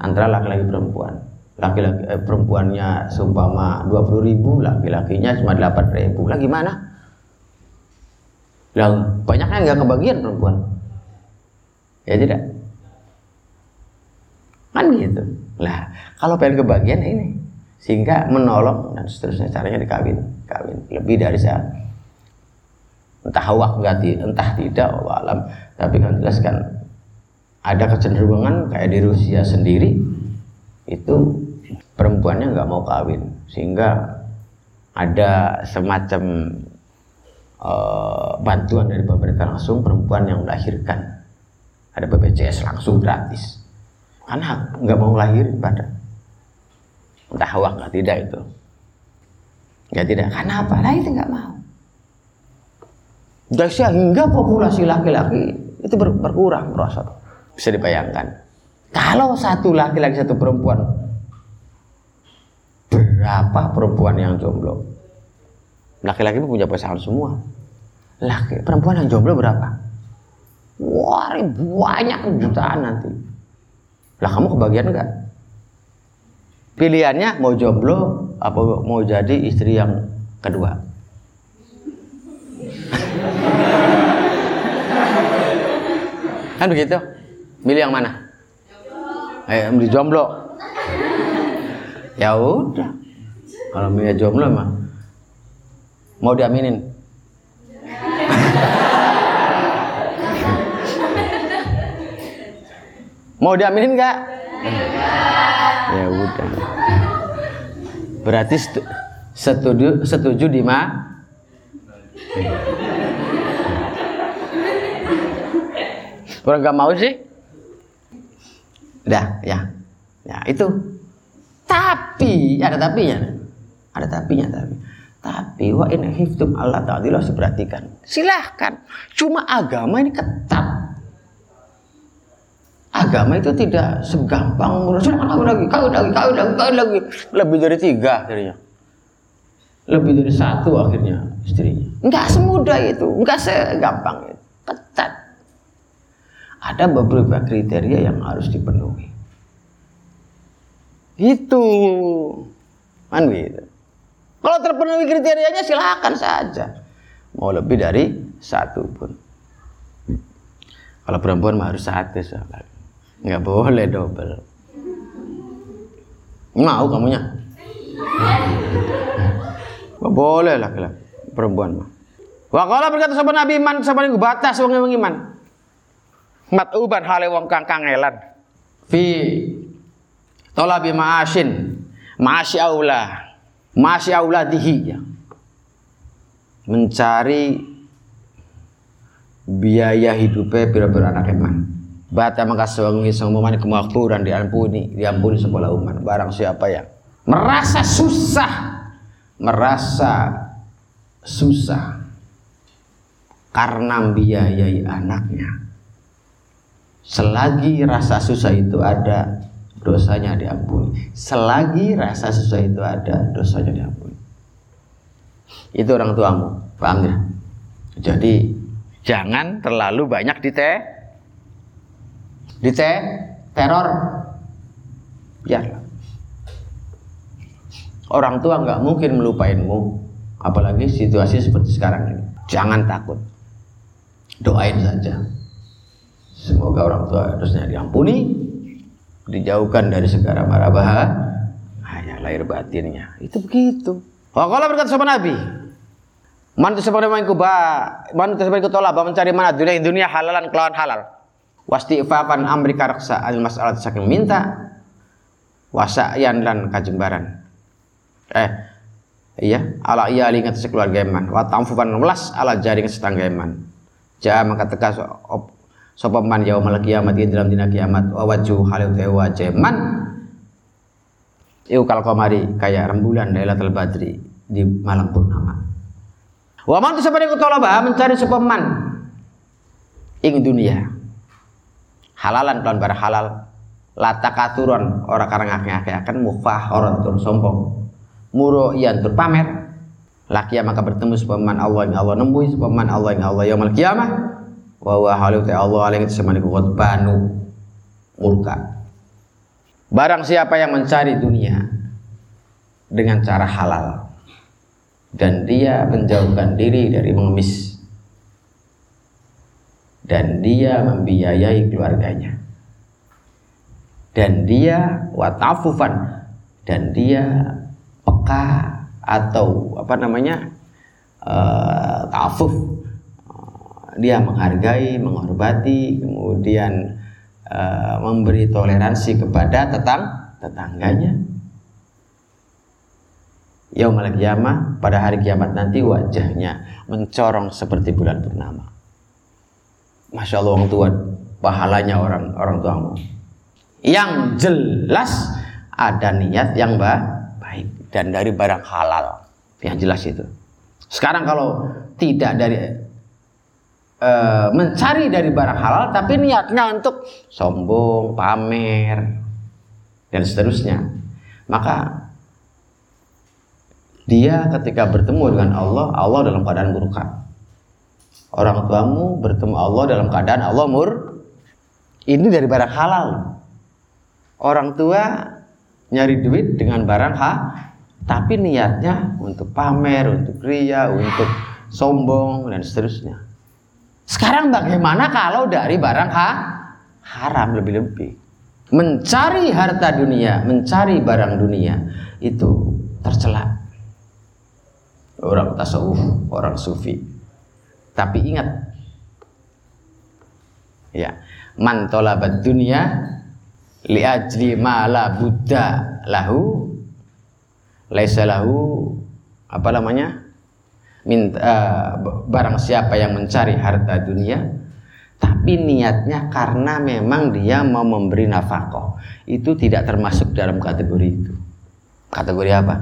antara laki-laki perempuan. Laki-laki eh, perempuannya seumpama 20 ribu, laki-lakinya cuma 8 ribu. Lah gimana? Yang banyaknya nggak kebagian perempuan. Ya tidak. Kan gitu. Lah, kalau pengen kebagian ini sehingga menolong dan seterusnya caranya dikawin, kawin lebih dari saya. Entah hawak enggak entah tidak, alam. Tapi kan jelas kan ada kecenderungan kayak di Rusia sendiri itu perempuannya nggak mau kawin. Sehingga ada semacam uh, bantuan dari pemerintah langsung perempuan yang melahirkan. Ada BPJS langsung gratis. Karena nggak mau lahir pada. Entah awak nggak tidak itu. Nggak tidak. Karena apa? Lah itu nggak mau. Dan sehingga populasi laki-laki itu ber berkurang merosot bisa dibayangkan. Kalau satu laki-laki satu perempuan berapa perempuan yang jomblo? Laki-laki punya pasangan semua. Laki perempuan yang jomblo berapa? Wah banyak jutaan nanti. Lah kamu kebagian enggak pilihannya mau jomblo apa mau jadi istri yang kedua? Kan begitu? Milih yang mana? Eh milih jomblo. Ya udah kalau milih jomblo mah Mau diaminin? Mau diaminin nggak? Ya udah. Berarti setuju setuju di ma? Kurang nggak mau sih? Udah, ya. Ya, itu. Tapi ada tapinya. Ada tapinya tapi. Tapi wa in hiftum Allah ta'ala harus perhatikan. Silahkan. Cuma agama ini ketat. Agama itu tidak segampang silakan kawin lagi, kawin lagi, kawin lagi, kawin lagi. Lebih dari tiga akhirnya. Lebih dari satu akhirnya istrinya. Enggak semudah itu, enggak segampang itu. Ketat. Ada beberapa kriteria yang harus dipenuhi. Itu. Kan gitu. Kalau terpenuhi kriterianya silakan saja. Mau lebih dari satu pun. Kalau perempuan mah harus satu sholat. Nggak boleh double. Mau kamunya? Nggak boleh lah perempuan mah. Wa qala berkata sahabat Nabi man sabane batas wong wong iman. Mat uban hale wong kang kangelan. Fi talabi ma'ashin. Ma'asyi aula. Ma'asyi auladihi ya. Mencari biaya hidupnya pira-pira anak eman. Bata maka sewangi semuanya kemakmuran diampuni, diampuni sekolah umat. Barang siapa yang merasa susah, merasa susah karena biayai anaknya. Selagi rasa susah itu ada, dosanya diampuni. Selagi rasa susah itu ada, dosanya diampuni. Itu orang tuamu, paham ya? Jadi jangan terlalu banyak dite dite teror. Biarlah. Orang tua nggak mungkin melupainmu, apalagi situasi seperti sekarang ini. Jangan takut doain saja semoga orang tua harusnya diampuni dijauhkan dari segala mara bahaya lahir batinnya itu begitu Wakala berkata sama Nabi Man seperti main kuba, man seperti kutolaba mencari mana dunia dunia halalan kelawan halal. Wasti ifafan amri karaksa al masalah saking minta wasayan dan kajembaran. Eh, iya, ala iya ingat sekeluarga iman. Wa tamfufan welas ala jaring setangga iman. Ja maka teka sapa man yaumul kiamat dalam dina kiamat wa wajhu halu te wajah man. Iu kal komari kayak rembulan Lailatul Badri di malam purnama. Wa man sabane kutolaba mencari sapa man. Ing dunia. Halalan kelan bar halal. Latakaturon ora karang akeh-akeh akan mufaharon tur sombong. Muro iyan tur pamer. Laki maka bertemu sepaman Allah yang Allah nembui sepaman Allah yang Allah yaumul kiamah wa wa halu ta Allah alaihi semani banu murka. Barang siapa yang mencari dunia dengan cara halal dan dia menjauhkan diri dari mengemis dan dia membiayai keluarganya dan dia watafufan dan dia peka atau apa namanya uh, ta'afuf dia menghargai menghormati kemudian uh, memberi toleransi kepada tetang tetangganya Yaumal kiamah pada hari kiamat nanti wajahnya mencorong seperti bulan purnama. Masya Allah orang tua pahalanya orang orang tuamu. Yang jelas ada niat yang baik dan dari barang halal. Yang jelas itu. Sekarang kalau tidak dari e, mencari dari barang halal tapi niatnya untuk sombong, pamer dan seterusnya. Maka dia ketika bertemu dengan Allah, Allah dalam keadaan murka. Orang tuamu bertemu Allah dalam keadaan Allah mur. Ini dari barang halal. Orang tua nyari duit dengan barang ha, tapi niatnya untuk pamer, untuk ria, untuk sombong dan seterusnya. Sekarang bagaimana kalau dari barang ha? haram lebih-lebih? Mencari harta dunia, mencari barang dunia itu tercela. Orang tasawuf, orang sufi. Tapi ingat, ya, man tolabat dunia li ajli ma la buddha lahu laisa lahu apa namanya minta uh, barang siapa yang mencari harta dunia tapi niatnya karena memang dia mau memberi nafkah. Itu tidak termasuk dalam kategori itu. Kategori apa?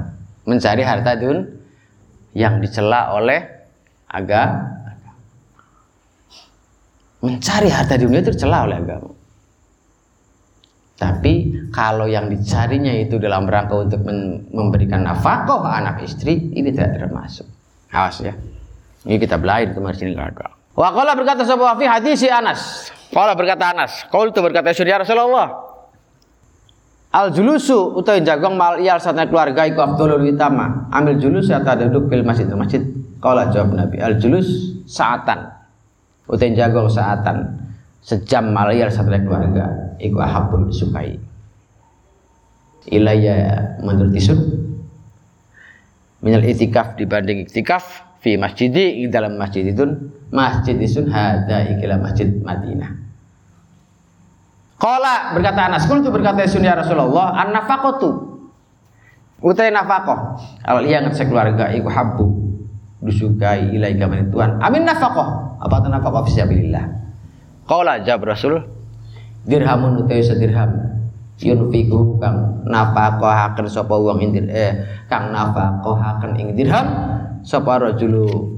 Mencari harta dun yang dicela oleh agama. Mencari harta dunia itu dicela oleh agama. Tapi kalau yang dicarinya itu dalam rangka untuk memberikan nafkah anak istri, ini tidak termasuk. Awas ya. Ini kita belajar kemarin sini enggak ada. Wa qala berkata sebuah fi hadis si Anas. Qala berkata Anas, qultu berkata ya Rasulullah. Al julusu utawi jagong mal iyal satna keluarga iku afdhalul utama. Ambil julus atau duduk fil masjid masjid. Qala jawab Nabi, al julus saatan. Utawi jagong saatan sejam malayar satu keluarga iku ahabul disukai ilayya menurut isun minal itikaf dibanding itikaf fi masjidi dalam masjid itu masjid isun hada ikilah masjid Madinah Kala berkata Anas, kul itu berkata ya Rasulullah, an nafaqatu. Utai nafaqah. Kalau ia ngasih keluarga iku habbu disukai ilai gaman Tuhan. Amin nafaqah. Apa itu nafaqah fisabilillah. Kala jawab Rasul, dirhamun utai sedirham yunfiku kang nafaqahaken sapa wong indir eh kang nafaqahaken ing dirham sapa rajulu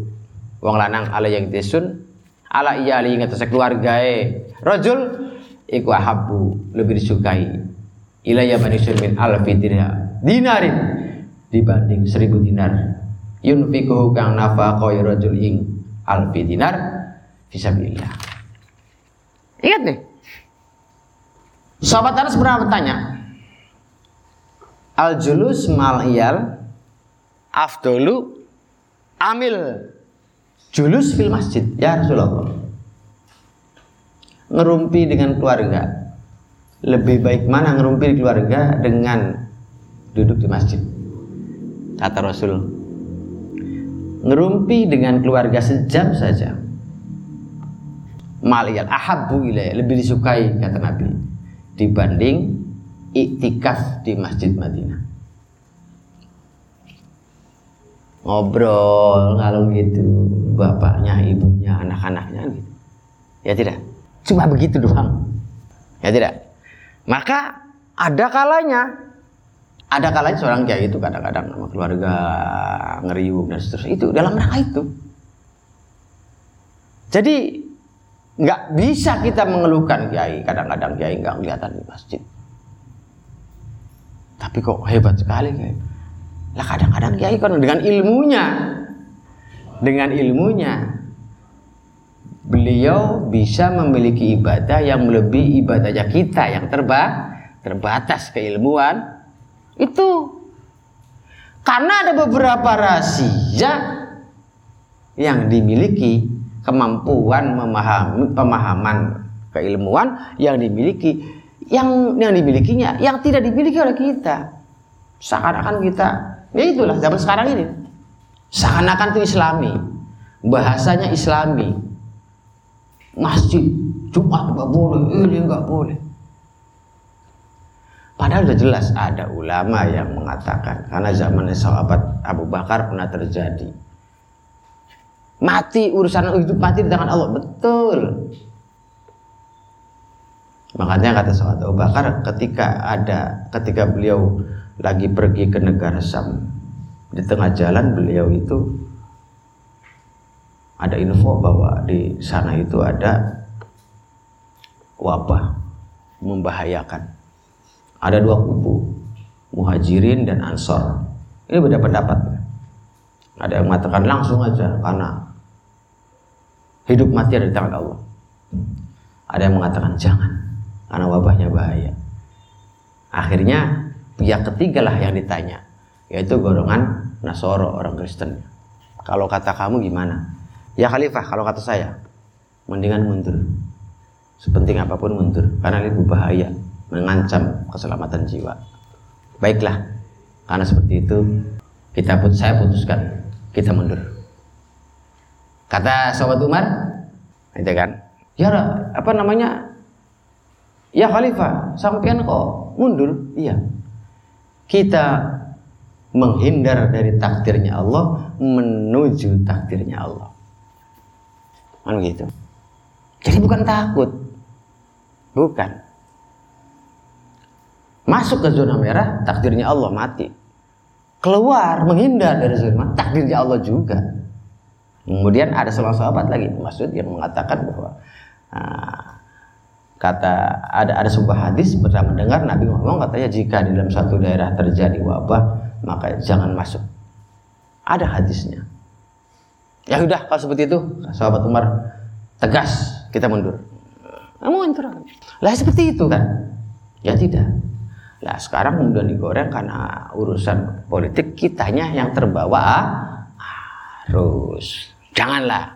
wong lanang ala yang disun. Ala iya li ngatas keluargae. Rajul iku ahabu lebih disukai. Ilayya manusia min alfi dinarin dibanding seribu dinar. Yunfikuhu kang nafaqo rajul ing alfi dinar fisabilillah. Ingat nih sahabat Anas pernah bertanya al julus mal afdolu amil julus fil masjid? Ya Rasulullah. Ngerumpi dengan keluarga. Lebih baik mana ngerumpi di keluarga dengan duduk di masjid? Kata Rasul ngerumpi dengan keluarga sejam saja. Maliyal ahabbu ilayya lebih disukai kata Nabi dibanding iktikaf di Masjid Madinah ngobrol kalau gitu bapaknya ibunya anak-anaknya gitu ya tidak Cuma begitu doang. Ya tidak. Maka ada kalanya ada kalanya seorang kiai itu kadang-kadang sama keluarga ngeriuk dan seterusnya itu dalam rangka itu. Jadi nggak bisa kita mengeluhkan kiai kadang-kadang kiai nggak kelihatan di masjid. Tapi kok hebat sekali kiai. Lah kadang-kadang kiai kan dengan ilmunya, dengan ilmunya beliau bisa memiliki ibadah yang melebihi ibadahnya kita yang terba terbatas keilmuan itu karena ada beberapa rahasia yang dimiliki kemampuan memahami pemahaman keilmuan yang dimiliki yang yang dimilikinya yang tidak dimiliki oleh kita seakan-akan kita ya itulah zaman sekarang ini seakan-akan itu islami bahasanya islami masjid Jumat nggak boleh, ini nggak boleh. Padahal sudah jelas ada ulama yang mengatakan karena zaman sahabat Abu Bakar pernah terjadi. Mati urusan itu mati di tangan Allah betul. Makanya kata sahabat Abu Bakar ketika ada ketika beliau lagi pergi ke negara Sam di tengah jalan beliau itu ada info bahwa di sana itu ada wabah membahayakan. Ada dua kubu, muhajirin dan ansor. Ini beda pendapat. Ada yang mengatakan langsung aja karena hidup mati ada di tangan Allah. Ada yang mengatakan jangan karena wabahnya bahaya. Akhirnya pihak ketiga lah yang ditanya, yaitu golongan Nasoro orang Kristen. Kalau kata kamu gimana? Ya khalifah kalau kata saya mendingan mundur. Sepenting apa pun mundur karena ini berbahaya, mengancam keselamatan jiwa. Baiklah, karena seperti itu kita put saya putuskan kita mundur. Kata sahabat Umar, itu kan, ya apa namanya? Ya khalifah, sampean kok mundur? Iya. Kita menghindar dari takdirnya Allah menuju takdirnya Allah. Kan gitu. Jadi bukan takut. Bukan. Masuk ke zona merah takdirnya Allah mati. Keluar menghindar dari zona merah takdirnya Allah juga kemudian ada seorang sahabat lagi maksud yang mengatakan bahwa nah, kata ada ada sebuah hadis pernah mendengar Nabi ngomong katanya jika di dalam satu daerah terjadi wabah maka jangan masuk ada hadisnya Ya sudah kalau seperti itu, sahabat Umar tegas kita mundur. Kamu mundur. Lah seperti itu kan? Ya tidak. Lah sekarang kemudian digoreng karena urusan politik kitanya yang terbawa harus. Janganlah.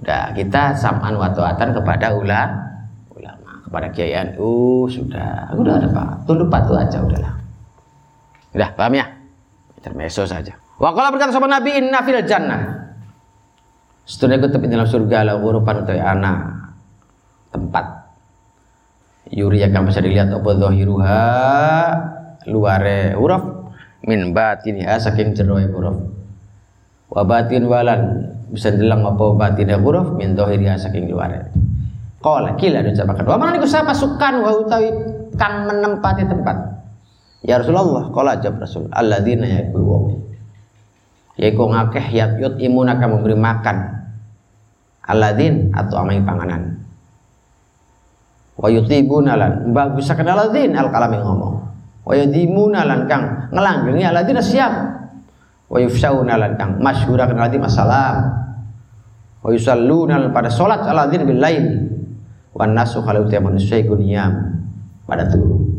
Udah kita saman watuatan kepada ula, kepada Kiai NU sudah. Udah ada pak. Tunduk patuh aja udahlah. Udah paham ya? Intermezzo saja. Wakala berkata sama Nabi inna fil jannah. Setelah tetap dalam surga la urupan atau anak. Tempat. Yuri akan bisa dilihat apa zahiruha? Luare huruf. Min batiniha saking jeroe huruf wa batin walan. Bisa dilang apa batinnya huruf min zahiriha saking luare Qala kila diucapkan. Wa mana niku sapa sukan wa utawi kang menempati tempat. Ya Rasulullah qala jawab Rasul alladzina yaku wong yaiku ngakeh yat yut imunaka memberi makan. Alladzin atau amai panganan. Wa yutibuna lan bagus kan alladzin al kalami ngomong. Wa yudimuna lan kang ngelanggengi alladzin siap wa yufsauna lan kang masyhura kan alladzin assalam. Wa yusalluna pada salat alladzin bil lail. Wan nasu kalau tiap manusia iku pada turu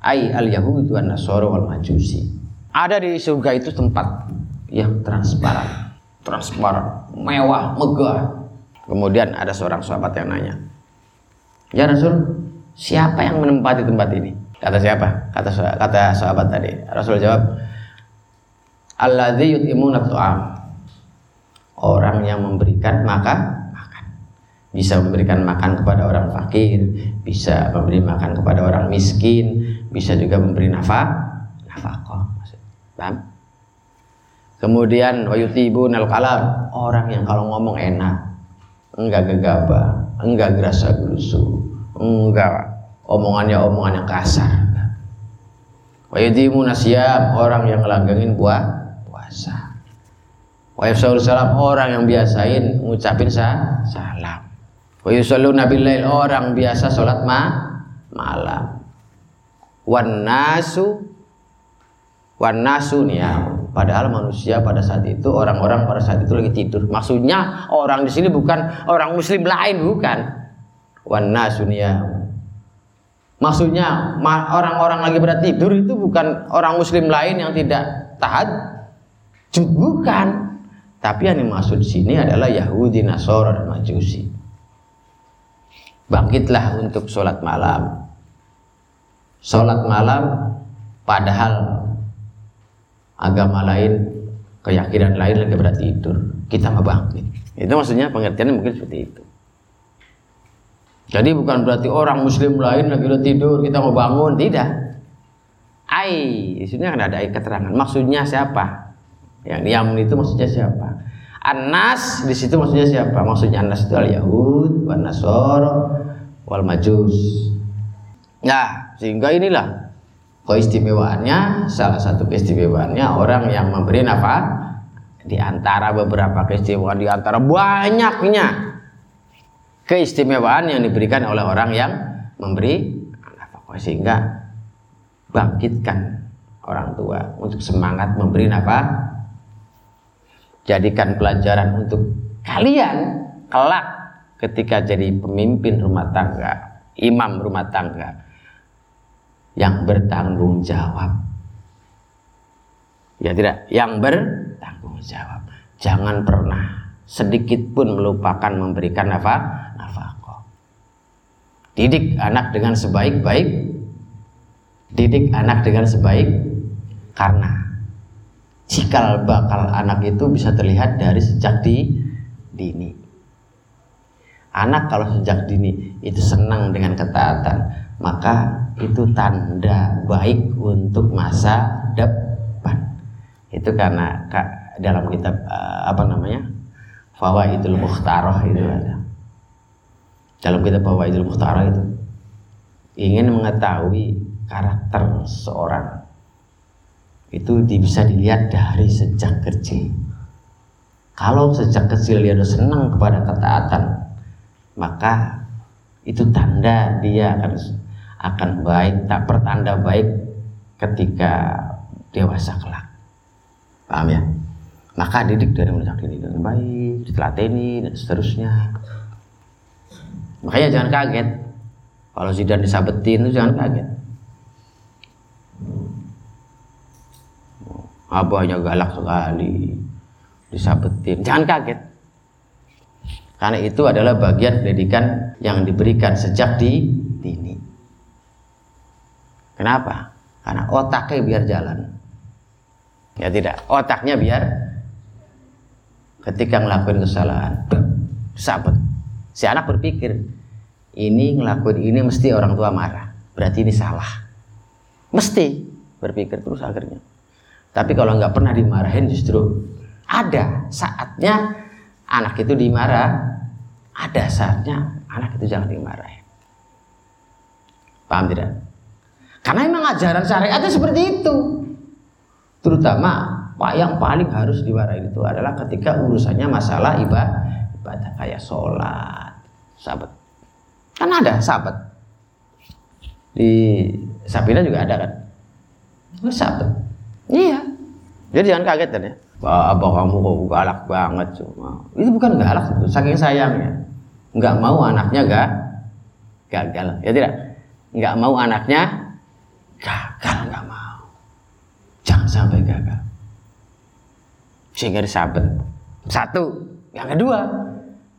ai al yahud wan nasara wal majusi. Ada di surga itu tempat yang transparan. Transparan. Mewah megah. Kemudian ada seorang sahabat yang nanya ya Rasul siapa yang menempati tempat ini? Kata siapa? Kata kata sahabat tadi. Rasul jawab alladzi yut'imuna tu'am orang yang memberikan maka bisa memberikan makan kepada orang fakir, bisa memberi makan kepada orang miskin, bisa juga memberi nafkah, nafkah. Paham? Kemudian wayutibun al orang yang kalau ngomong enak, enggak gegabah, enggak gerasa gerusu, enggak omongannya omongan yang kasar. Wayutimun asyam, orang yang ngelanggengin buah puasa. Wayufsaul salam, orang yang biasain ngucapin sa salam. Wa yusalluna billail orang biasa sholat ma malam. Wan nasu wan nasu ya. Padahal manusia pada saat itu orang-orang pada saat itu lagi tidur. Maksudnya orang di sini bukan orang muslim lain bukan. Wan nasu ya. Maksudnya orang-orang lagi pada tidur itu bukan orang muslim lain yang tidak taat bukan. Tapi yang dimaksud sini adalah Yahudi, Nasara, dan Majusi. Bangkitlah untuk sholat malam. Sholat malam padahal agama lain keyakinan lain lagi berarti tidur. Kita mau bangkit. Itu maksudnya pengertiannya mungkin seperti itu. Jadi bukan berarti orang muslim lain lagi udah tidur kita mau bangun. Tidak. Ai di sini kan ada keterangan. Maksudnya siapa yang diam itu maksudnya siapa Anas di situ maksudnya siapa? Maksudnya Anas itu al Yahud, wan Nasoro, wal Majus. Nah, sehingga inilah keistimewaannya salah satu keistimewaannya orang yang memberi nafkah di antara beberapa keistimewaan di antara banyaknya keistimewaan yang diberikan oleh orang yang memberi nafkah sehingga bangkitkan orang tua untuk semangat memberi nafkah jadikan pelajaran untuk kalian kelak ketika jadi pemimpin rumah tangga, imam rumah tangga yang bertanggung jawab. Ya tidak, yang bertanggung jawab. Jangan pernah sedikit pun melupakan memberikan nafkah, nafkah. Didik anak dengan sebaik-baik, didik anak dengan sebaik karena cikal bakal anak itu bisa terlihat dari sejak di dini. Anak kalau sejak dini itu senang dengan ketaatan, maka itu tanda baik untuk masa depan. Itu karena dalam kitab eh, apa namanya? Fawaidul Mukhtarah itu ada. Dalam kitab Fawaidul Mukhtarah itu ingin mengetahui karakter seorang itu bisa dilihat dari sejak kecil. Kalau sejak kecil dia sudah senang kepada ketaatan, maka itu tanda dia akan akan baik, tak pertanda baik ketika dewasa kelak. Paham ya? Maka didik dari mulai ini dengan baik, ditelateni dan seterusnya. Makanya jangan kaget. Kalau Zidan disabetin itu jangan kaget abahnya galak sekali disabetin jangan kaget karena itu adalah bagian pendidikan yang diberikan sejak di dini. Kenapa? Karena otaknya biar jalan. Ya tidak, otaknya biar ketika ngelakuin kesalahan, sabet. Si anak berpikir, ini ngelakuin ini mesti orang tua marah. Berarti ini salah. Mesti berpikir terus akhirnya. Tapi kalau nggak pernah dimarahin justru ada saatnya anak itu dimarah, ada saatnya anak itu jangan dimarahin. Paham tidak? Karena memang ajaran syariatnya seperti itu. Terutama Pak yang paling harus dimarahin itu adalah ketika urusannya masalah ibadah, ibadah kayak sholat, sahabat. Kan ada sahabat. Di Sabina juga ada kan? Sahabat. Iya. Jadi jangan kaget kan ya. Abah kamu kok galak banget cuma. Itu bukan galak, saking sayangnya. Nggak mau anaknya gak gagal. Ya tidak? Nggak mau anaknya gagal nggak mau. Jangan sampai gagal. Sehingga disabet. Satu. Yang kedua,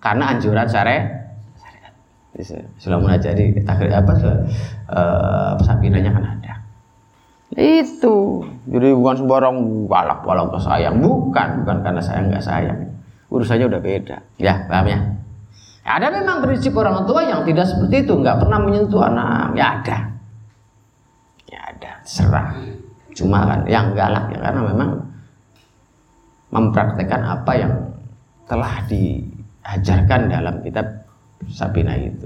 karena anjuran syariat Sudah jadi takdir apa uh, sabinanya kan ada. Itu. Jadi bukan sembarang balak balak ke sayang, bukan, bukan karena sayang nggak sayang. Urusannya udah beda. Ya, paham ya? Ada memang prinsip orang tua yang tidak seperti itu, nggak pernah menyentuh anak. Ya ada. Ya ada, serah. Cuma kan yang galak ya karena memang mempraktekkan apa yang telah diajarkan dalam kitab Sabina itu.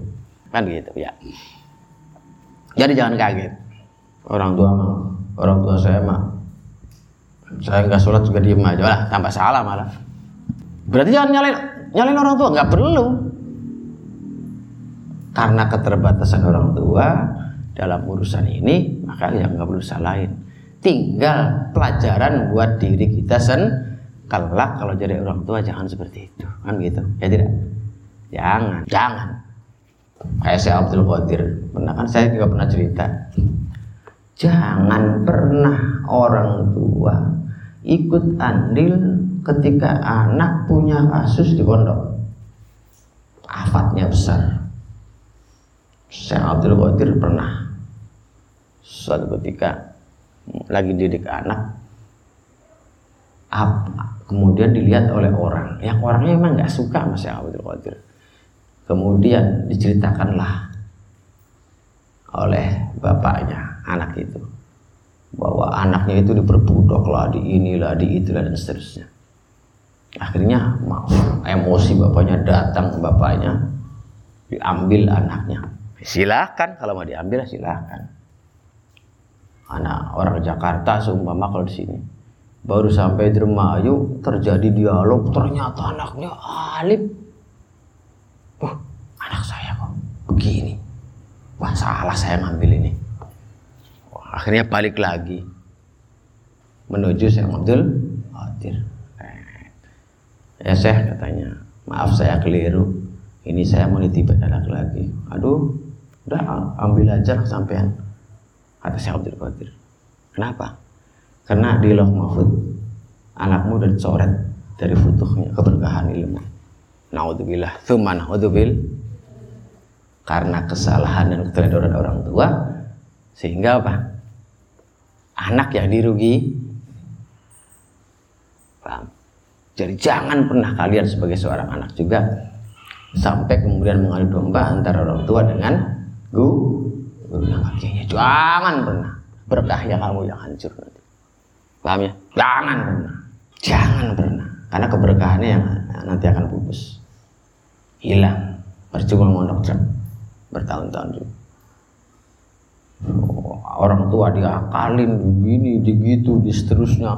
Kan gitu ya. Jadi jangan kaget. Orang tua mah orang tua saya mah saya nggak sholat juga diem aja lah tambah salah malah. Berarti jangan nyalain nyalain orang tua nggak perlu. Karena keterbatasan orang tua dalam urusan ini maka yang nggak perlu salahin. Tinggal pelajaran buat diri kita sen kelak kalau jadi orang tua jangan seperti itu kan gitu? Ya tidak? Jangan jangan. Kayak saya Abdul Qadir pernah kan saya juga pernah cerita Jangan pernah orang tua ikut andil ketika anak punya kasus di pondok. Afatnya besar. Syekh Abdul Qadir pernah suatu ketika lagi didik anak apa, kemudian dilihat oleh orang yang orangnya memang nggak suka sama Syekh Abdul Qadir kemudian diceritakanlah oleh bapaknya anak itu. Bahwa anaknya itu diperbudak lah di inilah di itulah dan seterusnya. Akhirnya mau emosi bapaknya datang bapaknya diambil anaknya. Silakan kalau mau diambil silakan. Anak orang Jakarta seumpama kalau di sini. Baru sampai di ayu terjadi dialog ternyata anaknya alif. Oh anak saya kok begini? Wah salah saya ngambil ini akhirnya balik lagi menuju Syekh Abdul Qadir. Ya Syekh katanya maaf saya keliru. Ini saya mau nitip anak lagi. Aduh udah ambil aja sampean kata Syekh Abdul Qadir. Kenapa? Karena di loh mahfud anakmu udah dicoret dari futuhnya keberkahan ilmu. Naudzubillah thumma naudzubil. Karena kesalahan dan keteledoran orang tua sehingga apa anak yang dirugi. Paham? Jadi jangan pernah kalian sebagai seorang anak juga sampai kemudian mengadu domba antara orang tua dengan guru jangan pernah. Berkahnya kamu yang hancur nanti. Paham ya? Jangan pernah. Jangan pernah. Karena keberkahannya yang nanti akan pupus. Hilang. Percuma mondok bertahun-tahun juga orang tua diakalin begini begitu di seterusnya.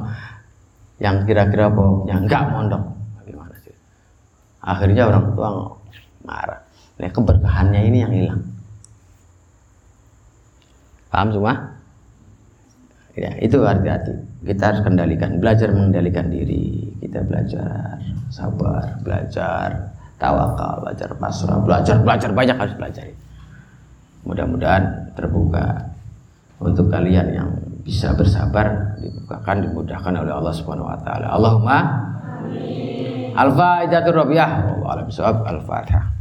Yang kira-kira pokoknya nggak mondok. Gimana sih? Akhirnya orang tua marah. Nah keberkahannya ini yang hilang. Paham semua? Ya itu hati-hati. Kita harus kendalikan. Belajar mengendalikan diri. Kita belajar sabar belajar tawakal belajar pasrah belajar belajar banyak harus belajar mudah-mudahan terbuka untuk kalian yang bisa bersabar dibukakan dimudahkan oleh Allah Subhanahu wa taala. Allahumma Al-Fatihatur Rabiah. Al-Fatihah.